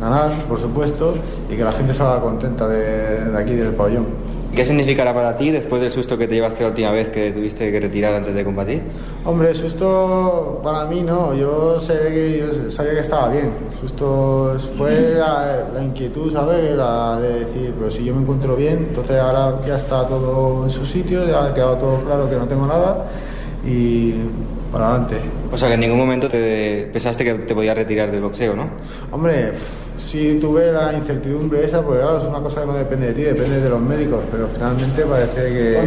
ganar, por supuesto, y que la gente salga contenta de, de aquí del pabellón. ¿Qué significará para ti después del susto que te llevaste la última vez que tuviste que retirar antes de combatir? Hombre, susto para mí no, yo, sé que, yo sabía que estaba bien. Susto fue la, la inquietud, ¿sabes? La de decir, pero si yo me encuentro bien, entonces ahora ya está todo en su sitio, ya ha quedado todo claro que no tengo nada y para adelante. O sea que en ningún momento te pensaste que te podías retirar del boxeo, ¿no? Hombre, sí tuve la incertidumbre esa, porque claro, es una cosa que no depende de ti, depende de los médicos, pero finalmente parece que,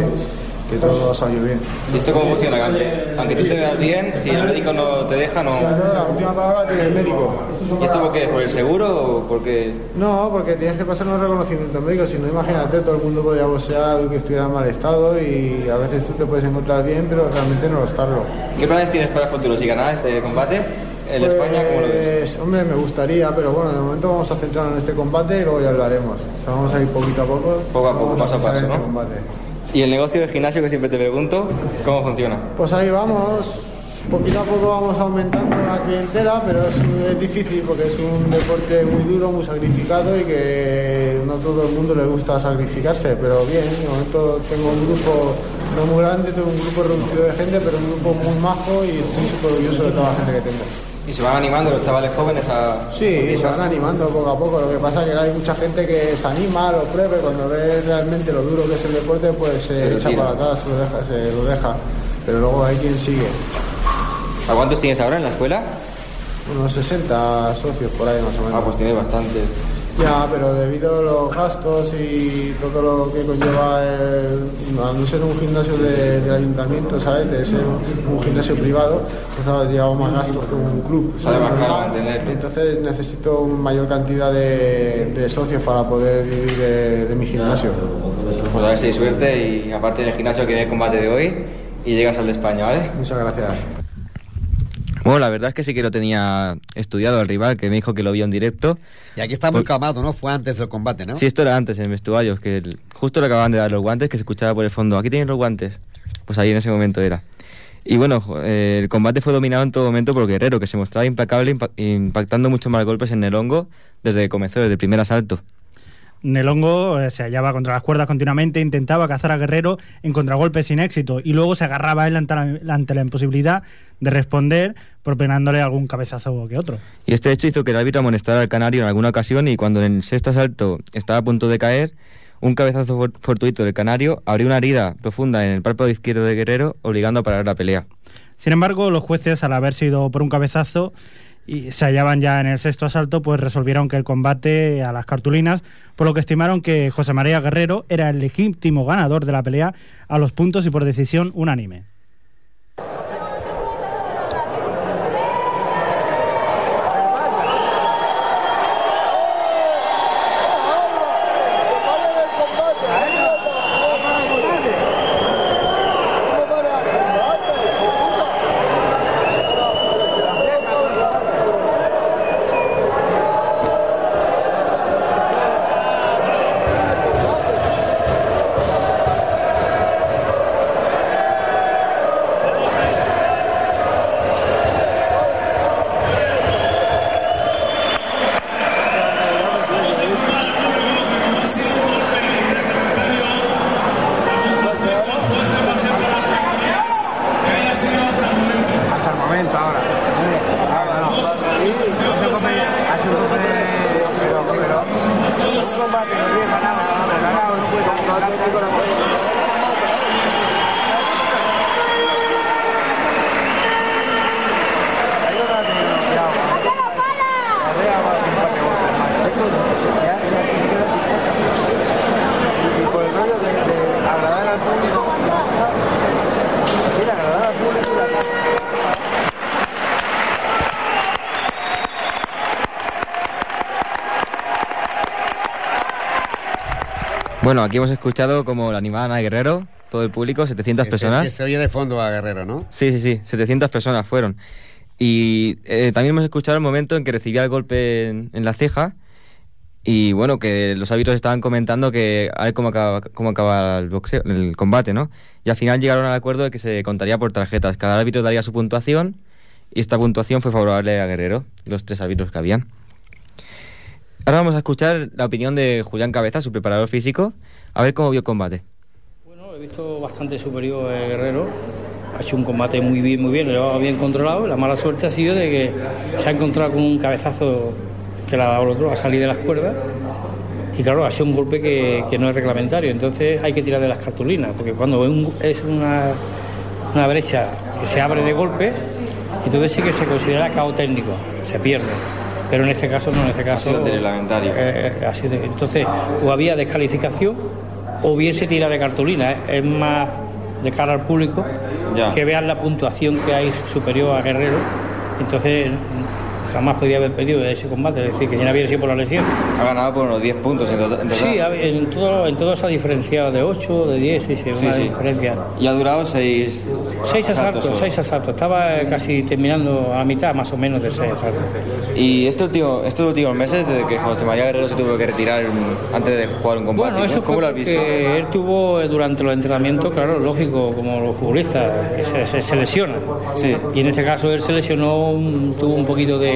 que todo ha salido bien. ¿Y esto cómo funciona? Aunque, aunque tú te veas bien, si el médico no te deja, no... La última palabra tiene el médico. ¿Y esto por qué? ¿Por el seguro o porque...? No, porque tienes que pasar unos reconocimientos médicos, si no imagínate, todo el mundo podría boxear que estuviera en mal estado y a veces tú te puedes encontrar bien, pero realmente no lo estarlo. ¿Qué planes tienes para el futuro? Si ganas este combate, el España, ¿cómo lo ves? Pues, hombre, me gustaría, pero bueno, de momento vamos a centrarnos en este combate y luego ya hablaremos. O sea, vamos a ir poquito a poco. Poco a poco, paso a paso, este ¿no? combate. ¿Y el negocio del gimnasio que siempre te pregunto, cómo funciona? Pues ahí vamos, poquito a poco vamos aumentando la clientela, pero es, es difícil porque es un deporte muy duro, muy sacrificado y que no todo el mundo le gusta sacrificarse, pero bien, de momento tengo un grupo no muy grande, tengo un grupo reducido de gente, pero un grupo muy majo y estoy súper orgulloso de toda la gente que tengo. ¿Y se van animando los chavales jóvenes a...? Sí, se van animando poco a poco. Lo que pasa es que hay mucha gente que se anima, lo pruebe, cuando ve realmente lo duro que es el deporte, pues se, Se echa para atrás, se lo, deja, se lo deja. Pero luego hay quien sigue. ¿A cuántos tienes ahora en la escuela? Unos 60 socios por ahí más o menos. Ah, pues tienes bastante. Ya, pero debido a los gastos y todo lo que conlleva el, al no ser un gimnasio de- del ayuntamiento, ¿sabes? De ser un, un gimnasio privado, pues claro, llevamos más gastos que un club. Sale más caro mantenerlo. Entonces necesito una mayor cantidad de, de socios para poder vivir de, de mi gimnasio. Pues a ver si hay suerte y aparte del gimnasio que viene el combate de hoy y llegas al de España, ¿vale? Muchas gracias. Bueno, la verdad es que sí que lo tenía estudiado el rival, que me dijo que lo vio en directo. Y aquí está muy Pues- calmado, ¿no? Fue antes del combate, ¿no? Sí, esto era antes en el vestuario, que el- justo le acababan de dar los guantes, que se escuchaba por el fondo. Aquí tienen los guantes. Pues ahí en ese momento era. Y bueno, eh, el combate fue dominado en todo momento por Guerrero, que se mostraba implacable, impa- impactando mucho más golpes en el hongo desde que comenzó, desde el primer asalto. Nelongo eh, se hallaba contra las cuerdas continuamente, intentaba cazar a Guerrero en contragolpes sin éxito y luego se agarraba a él ante la, ante la imposibilidad de responder propenándole algún cabezazo que otro. Y este hecho hizo que el árbitro amonestara al canario en alguna ocasión y cuando en el sexto asalto estaba a punto de caer, un cabezazo for- fortuito del canario abrió una herida profunda en el párpado izquierdo de Guerrero, obligando a parar la pelea. Sin embargo, los jueces, al haber sido por un cabezazo y se hallaban ya en el sexto asalto, pues resolvieron que el combate a las cartulinas, por lo que estimaron que José María Guerrero era el legítimo ganador de la pelea a los puntos y por decisión unánime. Ahora, Bueno, aquí hemos escuchado como la animaban a Guerrero, todo el público, 700 Que se, personas. se oye de fondo a Guerrero, ¿no? Sí, sí, sí, 700 personas fueron. Y eh, también hemos escuchado el momento en que recibía el golpe en, en la ceja. Y bueno, que los árbitros estaban comentando que a ver cómo acaba, cómo acaba el boxeo, el combate, ¿no? Y al final llegaron al acuerdo de que se contaría por tarjetas. Cada árbitro daría su puntuación y esta puntuación fue favorable a Guerrero, los tres árbitros que habían. Ahora vamos a escuchar la opinión de Julián Cabeza, su preparador físico, a ver cómo vio el combate. He visto bastante superior el Guerrero. Ha hecho un combate muy bien, muy bien, lo llevaba bien controlado. La mala suerte ha sido de que se ha encontrado con un cabezazo que le ha dado el otro a salir de las cuerdas. Y claro, ha sido un golpe que, no es reglamentario. Entonces hay que tirar de las cartulinas, porque cuando es una, una brecha que se abre de golpe, entonces sí que se considera cao técnico, se pierde. Pero en este caso no, en este caso. sido reglamentario. Eh, eh, ha sido- entonces, o había descalificación o bien se tira de cartulina. ¿eh? Es más de cara al público Ya. que vean la puntuación que hay superior a Guerrero. Entonces, jamás podía haber perdido de ese combate, es decir, que si no hubiera sido por la lesión. Ha ganado por unos 10 puntos en total. Sí, en todo, en todo se ha diferenciado de 8, de 10, sí, sí, Sí, una sí. diferencia. Y ha durado 6 Seis asaltos, seis asaltos. Estaba casi terminando a mitad más o menos de seis asaltos. Y este último, estos últimos meses, desde que José María Guerrero se tuvo que retirar antes de jugar un combate, Bueno, eso ¿cómo lo has visto? él tuvo eh, durante los entrenamientos, claro, lógico, como los futbolistas, que se, se, se lesionan. Y en este caso él se lesionó, tuvo un poquito de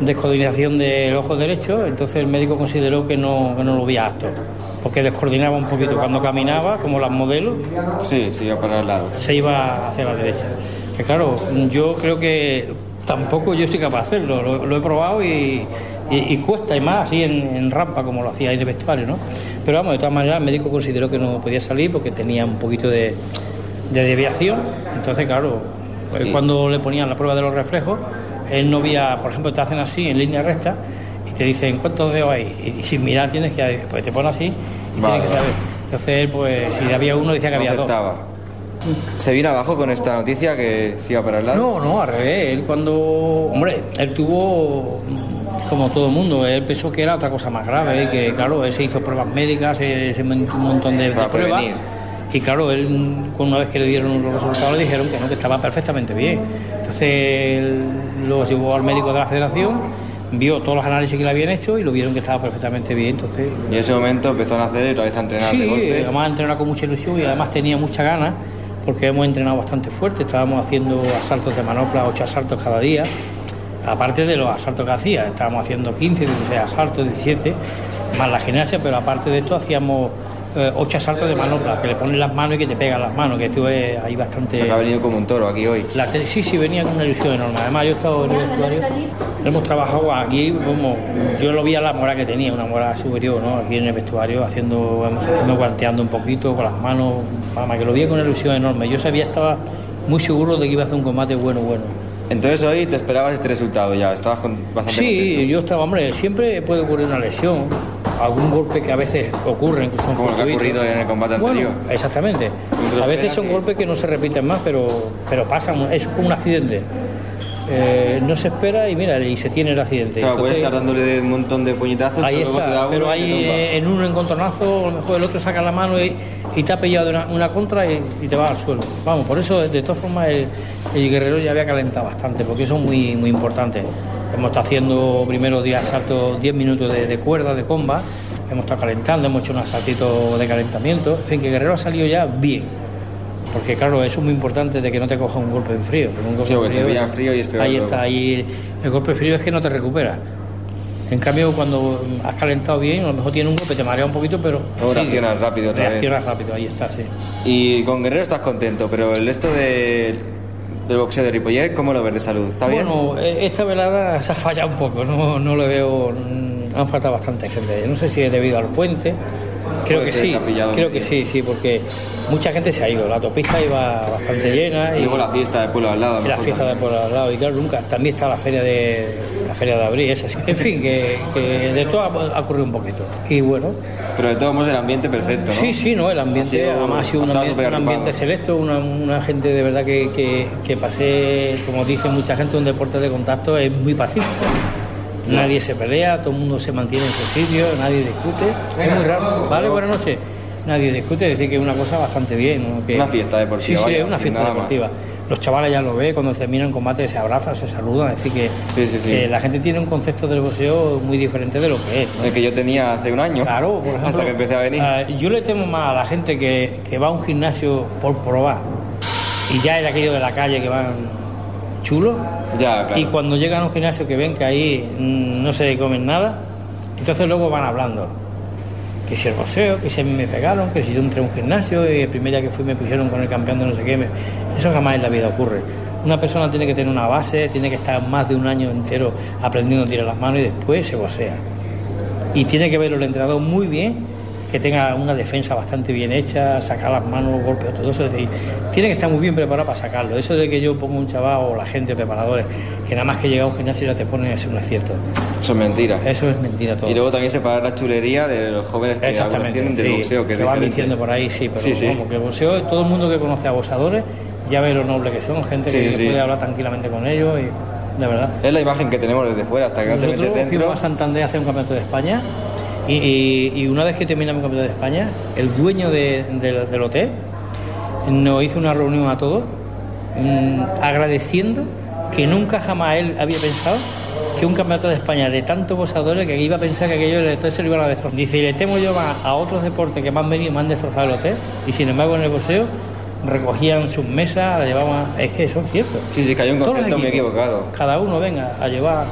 descoordinación del ojo derecho, entonces el médico consideró que no, que no lo veía apto, porque descoordinaba un poquito. Cuando caminaba, como las modelos, Sí, se iba para el lado. se iba hacia la derecha. Que claro, yo creo que tampoco yo soy capaz de hacerlo, lo, lo he probado y, y- y cuesta, y más así en, en rampa como lo hacía ahí en el vestuario, ¿no? Pero vamos, de todas maneras el médico consideró que no podía salir porque tenía un poquito de, de desviación, entonces claro, pues cuando le ponían la prueba de los reflejos, él no veía, por ejemplo, te hacen así en línea recta y te dicen cuántos dedos hay, y, sin mirar tienes que, pues te pones así y Vale, tienes que saber. Entonces él, pues si había uno decía que No había dos. ¿Se vino abajo con esta noticia que se iba para el lado? No, no, al revés. Él cuando. Hombre, él tuvo. Como todo el mundo, él pensó que era otra cosa más grave, que claro, él se hizo pruebas médicas, se, se montó un montón de, pruebas. prevenir. Y claro, él, una vez que le dieron los resultados, le dijeron que no, que estaba perfectamente bien. Entonces, lo llevó al médico de la federación, vio todos los análisis que le habían hecho y lo vieron que estaba perfectamente bien. Entonces, Y en ese momento empezó a nacer y otra vez a entrenar Sí, de golpe. además entrenaba con mucha ilusión y además tenía mucha ganas porque hemos entrenado bastante fuerte, estábamos haciendo asaltos de manopla, ocho asaltos cada día, aparte de los asaltos que hacía, estábamos haciendo 15, 16 asaltos, 17, más la gimnasia, pero aparte de esto hacíamos eh, ocho asaltos de manopla, que le ponen las manos y que te pegan las manos, que esto es ahí bastante... O sea, que ha venido como un toro aquí hoy. La te- sí, sí, venía con una ilusión enorme. Además, yo he estado en el vestuario, hemos trabajado aquí, como yo lo vi a la mora que tenía, una mora superior, ¿no? Aquí en el vestuario, haciendo, haciendo guanteando un poquito con las manos, vamos, que lo vi con una ilusión enorme. Yo sabía, estaba muy seguro de que iba a hacer un combate bueno, bueno. Entonces hoy te esperabas este resultado ya, estabas con, bastante Sí, yo estaba, hombre, siempre puede ocurrir una lesión, algún golpe que a veces ocurren, que son Como lo que ha ocurrido en el combate Bueno, anterior. exactamente. A veces son golpes que no se repiten más, pero, pero pasan, es como un accidente. Eh, no se espera y mira, y se tiene el accidente. Claro, Entonces, estar dándole un montón de puñetazos, Ahí pero luego te da está, uno pero ahí eh, en un encontronazo, a lo mejor el otro saca la mano y, y te ha pillado una, una contra y, y te va al suelo. Vamos, por eso, de todas formas, el, el guerrero ya había calentado bastante, porque eso es muy, muy importante. Hemos estado haciendo primero 10 asaltos, 10 minutos de, de cuerda, de comba, hemos estado calentando, hemos hecho un asaltito de calentamiento. En fin, que Guerrero ha salido ya bien. Porque claro, eso es muy importante de que no te coja un golpe en frío. un golpe Sí, porque te frío y es peor Ahí luego. está, ahí el golpe frío es que no te recupera. En cambio, cuando has calentado bien, a lo mejor tiene un golpe, te marea un poquito, pero. Luego reaccionas rápido otra vez. Reaccionas rápido, ahí está, sí. Y con Guerrero estás contento, pero el resto de, del boxeo de Ripollet, ¿cómo lo ves de salud? ¿Está bien? Bueno, eh, esta velada se ha fallado un poco, no, no lo veo. mm, Han faltado bastante gente. No sé si es debido al puente. Creo que sí, creo que sí, sí, porque mucha gente se ha ido. La autopista iba bastante llena. Y luego la fiesta de pueblo al lado. La fiesta de por al lado y claro, nunca. También está la feria de la feria de abril, esa sí. En fin, que, que de todo ha, ocurrido un poquito. Y bueno, Pero de todos modos el ambiente perfecto, ¿no? Sí, sí, no, el ambiente, Ha sido- además ha sido un ambiente, un ambiente selecto, una, una gente de verdad que, que, que pasé, como dice mucha gente, un deporte de contacto es muy pacífico. Nadie se pelea, todo el mundo se mantiene en su sitio, nadie discute. Es muy raro. Vale, buenas noches. Nadie discute, es decir que es una cosa bastante bien. ¿no? Que- Una fiesta deportiva, Sí, sí, es una fiesta deportiva. Los chavales ya lo ven, cuando terminan el combate se abrazan, se saludan, decir que, Sí, sí, sí. que la gente tiene un concepto del boxeo muy diferente de lo que es. ¿no? El que yo tenía hace un año. Claro, por ejemplo, Hasta que empecé a venir. ah, yo le temo más a la gente que, que va a un gimnasio por probar y ya es aquello de la calle que van ya, claro. y cuando llegan a un gimnasio que ven que ahí mm, no se comen nada, entonces luego van hablando. Que si el boxeo, que si a mí me pegaron, que si yo entré a un gimnasio y el primer día que fui me pusieron con el campeón de no sé qué. me- Eso jamás en la vida ocurre. Una persona tiene que tener una base, tiene que estar más de un año entero aprendiendo a tirar las manos y después se boxea y tiene que verlo el entrenador muy bien, que tenga una defensa bastante bien hecha, sacar las manos, los golpes, todo eso. Es decir, tiene que estar muy bien preparado para sacarlo. Eso de que yo pongo un chaval o la gente, preparadores, que nada más que llega a un gimnasio ya te ponen es un acierto. Eso es mentira. Eso es mentira todo. Y luego también separar la chulería de los jóvenes que Exactamente. tienen del sí, boxeo, que es van diciendo por ahí, sí, pero Sí, sí. vamos, que el boxeo, todo el mundo que conoce a boxeadores ya ve lo noble que son, gente que sí. puede hablar tranquilamente con ellos y de verdad. Es la imagen que tenemos desde fuera, hasta que no te metes dentro. fuimos a Santander a hacer un campeonato de España y, y- y una vez que terminamos el campeonato de España, el dueño de- del- del hotel nos hizo una reunión a todos mm, agradeciendo que nunca jamás él había pensado que un campeonato de España de tantos boxadores que iba a pensar que aquello hotel se lo iban a destrozar. Dice, y le temo yo más a otros deportes que me han venido y me han destrozado el hotel y sin embargo en el boxeo recogían sus mesas, la llevaban... Es que eso es cierto. Sí, sí, que hay un Todos los concepto muy equivocado. Cada uno venga a llevar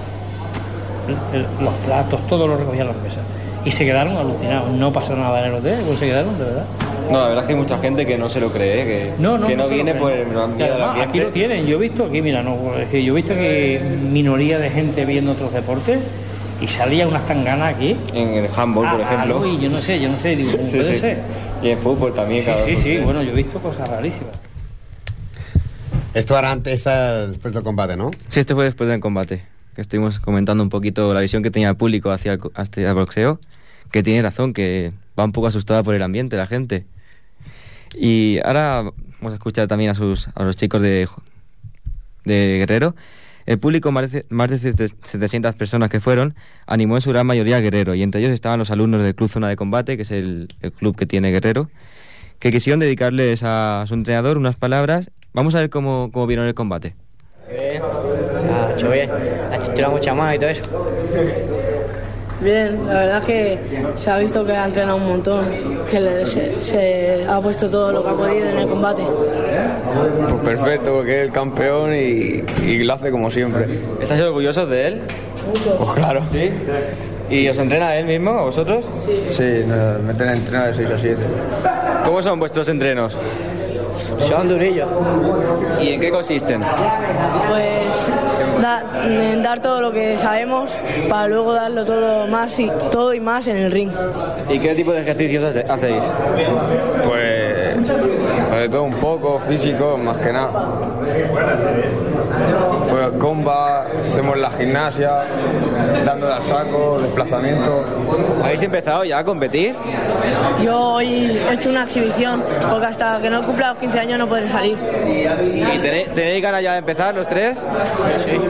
el- los platos, todo lo recogían las mesas. Y se quedaron alucinados. No pasó nada en el hotel, pues se quedaron, de verdad. No, la verdad es que hay mucha gente que no se lo cree, que No, no, que no, lo viene por el miedo al además, ambiente. aquí lo tienen. Yo he visto aquí, mira, no, es decir, yo he visto que minoría de gente viendo otros deportes y salía unas tanganas aquí. En el handball, por Ah, ejemplo. algo, y yo no sé, yo no sé, digo, ¿cómo Sí, puede sí. ser? Y en fútbol también, Sí, cada sí, sí, por bueno, yo he visto cosas rarísimas. Esto ahora antes, esta después del combate, ¿no? Sí, este fue después del combate, que estuvimos comentando un poquito la visión que tenía el público hacia el, boxeo, que tiene razón, que va un poco asustada por el ambiente la gente. Y ahora vamos a escuchar también a, sus, a los chicos de, de Guerrero. El público, más de, más de 700 personas que fueron, animó en su gran mayoría a Guerrero, y entre ellos estaban los alumnos del Club Zona de Combate, que es el, club que tiene Guerrero, que quisieron dedicarles a su entrenador unas palabras. Vamos a ver cómo, cómo vieron el combate. Ha hecho bien, ha hecho mucha más y todo eso. Bien, la verdad es que se ha visto que ha entrenado un montón, que le- se, se ha puesto todo lo que ha podido en el combate. Pues perfecto, porque es el campeón y, y lo hace como siempre. ¿Estás orgulloso de él? Mucho. Pues claro. ¿Sí? ¿Y os entrena él mismo, a vosotros? Sí, nos meten a entrenar de 6 a 7. ¿Cómo son vuestros entrenos? Son durillos. ¿Y en qué consisten? Pues da- en dar todo lo que sabemos para luego darlo todo más y todo y más en el ring. ¿Y qué tipo de ejercicios hace- hacéis? Pues, pues de todo un poco, físico, más que nada. Pues comba, hacemos la gimnasia, dándole al saco, desplazamiento. ¿Habéis empezado ya a competir? Yo hoy he hecho una exhibición porque hasta que no cumpla los 15 años no podré salir. ¿Y tenéis, tenéis ganas ya de empezar los tres? Sí.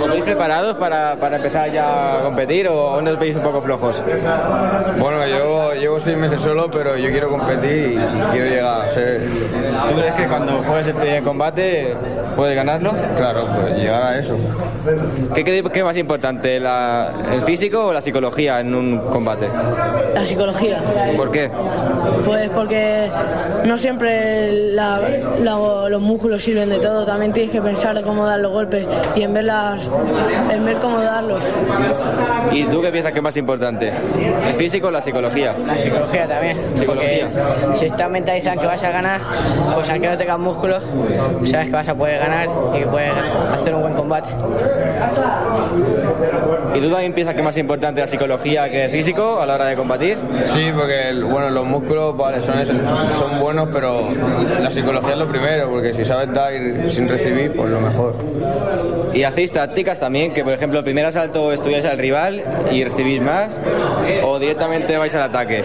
¿Os veis preparados para, para empezar ya a competir o aún os veis un poco flojos? Bueno, yo llevo seis meses solo, pero yo quiero competir y quiero llegar. ¿Tú crees que cuando juegues el primer combate puedes ganarlo? Claro, pues llegar a eso. ¿Qué, qué, qué es más importante, la- el físico o la psicología en un combate? La psicología. ¿Por qué? Pues porque no siempre la- la- los músculos sirven de todo, también tienes que pensar cómo dar los golpes y en ver, las, en ver cómo darlos. ¿Y tú qué piensas que es más importante? ¿El físico o la psicología? La psicología también. Psicología. Si estás mentalizado en que vas a ganar, pues aunque no tengas músculos, sabes que vas a poder ganar y que puedes hacer un buen combate. ¿Y tú también piensas que es más importante la psicología que el físico a la hora de combatir? Sí, porque el- bueno, los músculos vale, son, eso, son buenos, pero la psicología es lo primero, porque si sabes dar sin recibir, pues lo mejor. ¿Y hacéis tácticas también? Que por ejemplo el primer asalto estudiáis al rival y recibís más o directamente vais al ataque?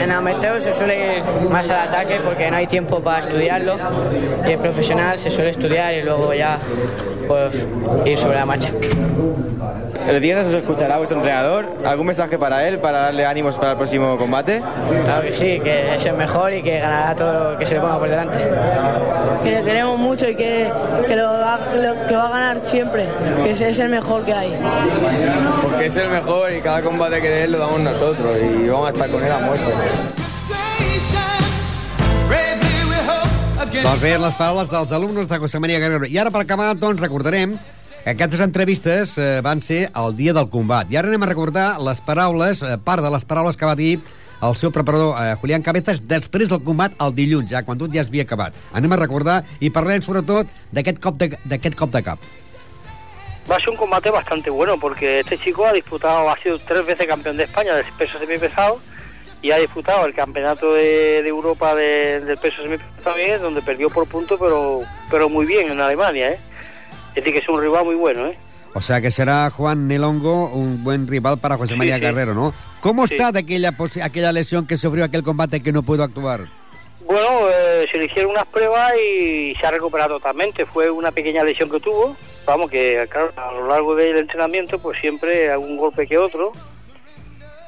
En amateur se suele ir más al ataque porque no hay tiempo para estudiarlo y en profesional se suele estudiar y luego ya pues, ir sobre la marcha. El viernes os escuchará vuestro entrenador. ¿Algún mensaje para él, para darle ánimos para el próximo combate? Claro que sí, que es el mejor y que ganará todo lo que se le ponga por delante. Que le queremos mucho y que, que, lo va, lo- que va a ganar siempre, que es, es el mejor que hay. Porque es el mejor y cada combate que dé lo damos nosotros y vamos a estar con él a muerte. Doncs bé, les paraules dels alumnes de José María Guerrero. I ara, per acabar, doncs, recordarem que aquestes entrevistes eh, van ser el dia del combat. I ara anem a recordar les paraules, eh, part de les paraules que va dir el seu preparador, eh, Julián Cabezas, després del combat el dilluns, ja, quan tot ja havia acabat. Anem a recordar i parlem, sobretot, d'aquest cop, de, cop de cap. Va ser un combate bastante bueno porque este chico ha disputado, ha sido tres veces campeón de España del peso semipesado y ha disputado el campeonato de, de Europa de- del peso también, donde perdió por punto, pero, pero muy bien en Alemania, ¿eh? Es decir, que es un rival muy bueno, ¿eh? O sea que será Juan Nelongo un buen rival para José Sí, María sí. Guerrero, ¿no? ¿Cómo Sí. está de aquella, aquella lesión que sufrió aquel combate que no pudo actuar? Bueno, eh, se le hicieron unas pruebas y se ha recuperado totalmente. Fue una pequeña lesión que tuvo. Vamos, que claro, a lo largo del entrenamiento, pues siempre algún golpe que otro.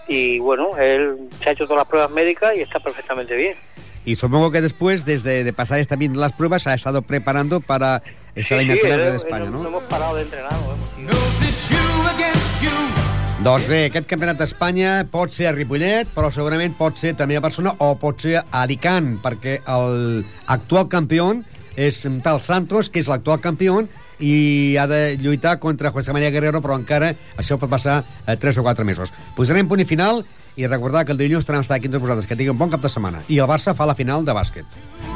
Y bueno, él se ha hecho todas las pruebas médicas y está perfectamente bien. Y supongo que después, desde de pasar esta bien las pruebas, ha estado preparando para esa eliminación eh, de España, eh, no? No hemos parado de entrenar. ¿no? Doncs bé, aquest campionat d'Espanya pot ser a Ripollet, però segurament pot ser també a Barcelona o pot ser a Alicant, perquè el actual campió és tal Santos, que és l'actual campió, i ha de lluitar contra José María Guerrero, però encara això pot passar eh, 3 o 4 mesos. Posarem punt i final i recordar que el dilluns a estar aquí tots vosaltres. Que tinguin un bon cap de setmana. I el Barça fa la final de bàsquet.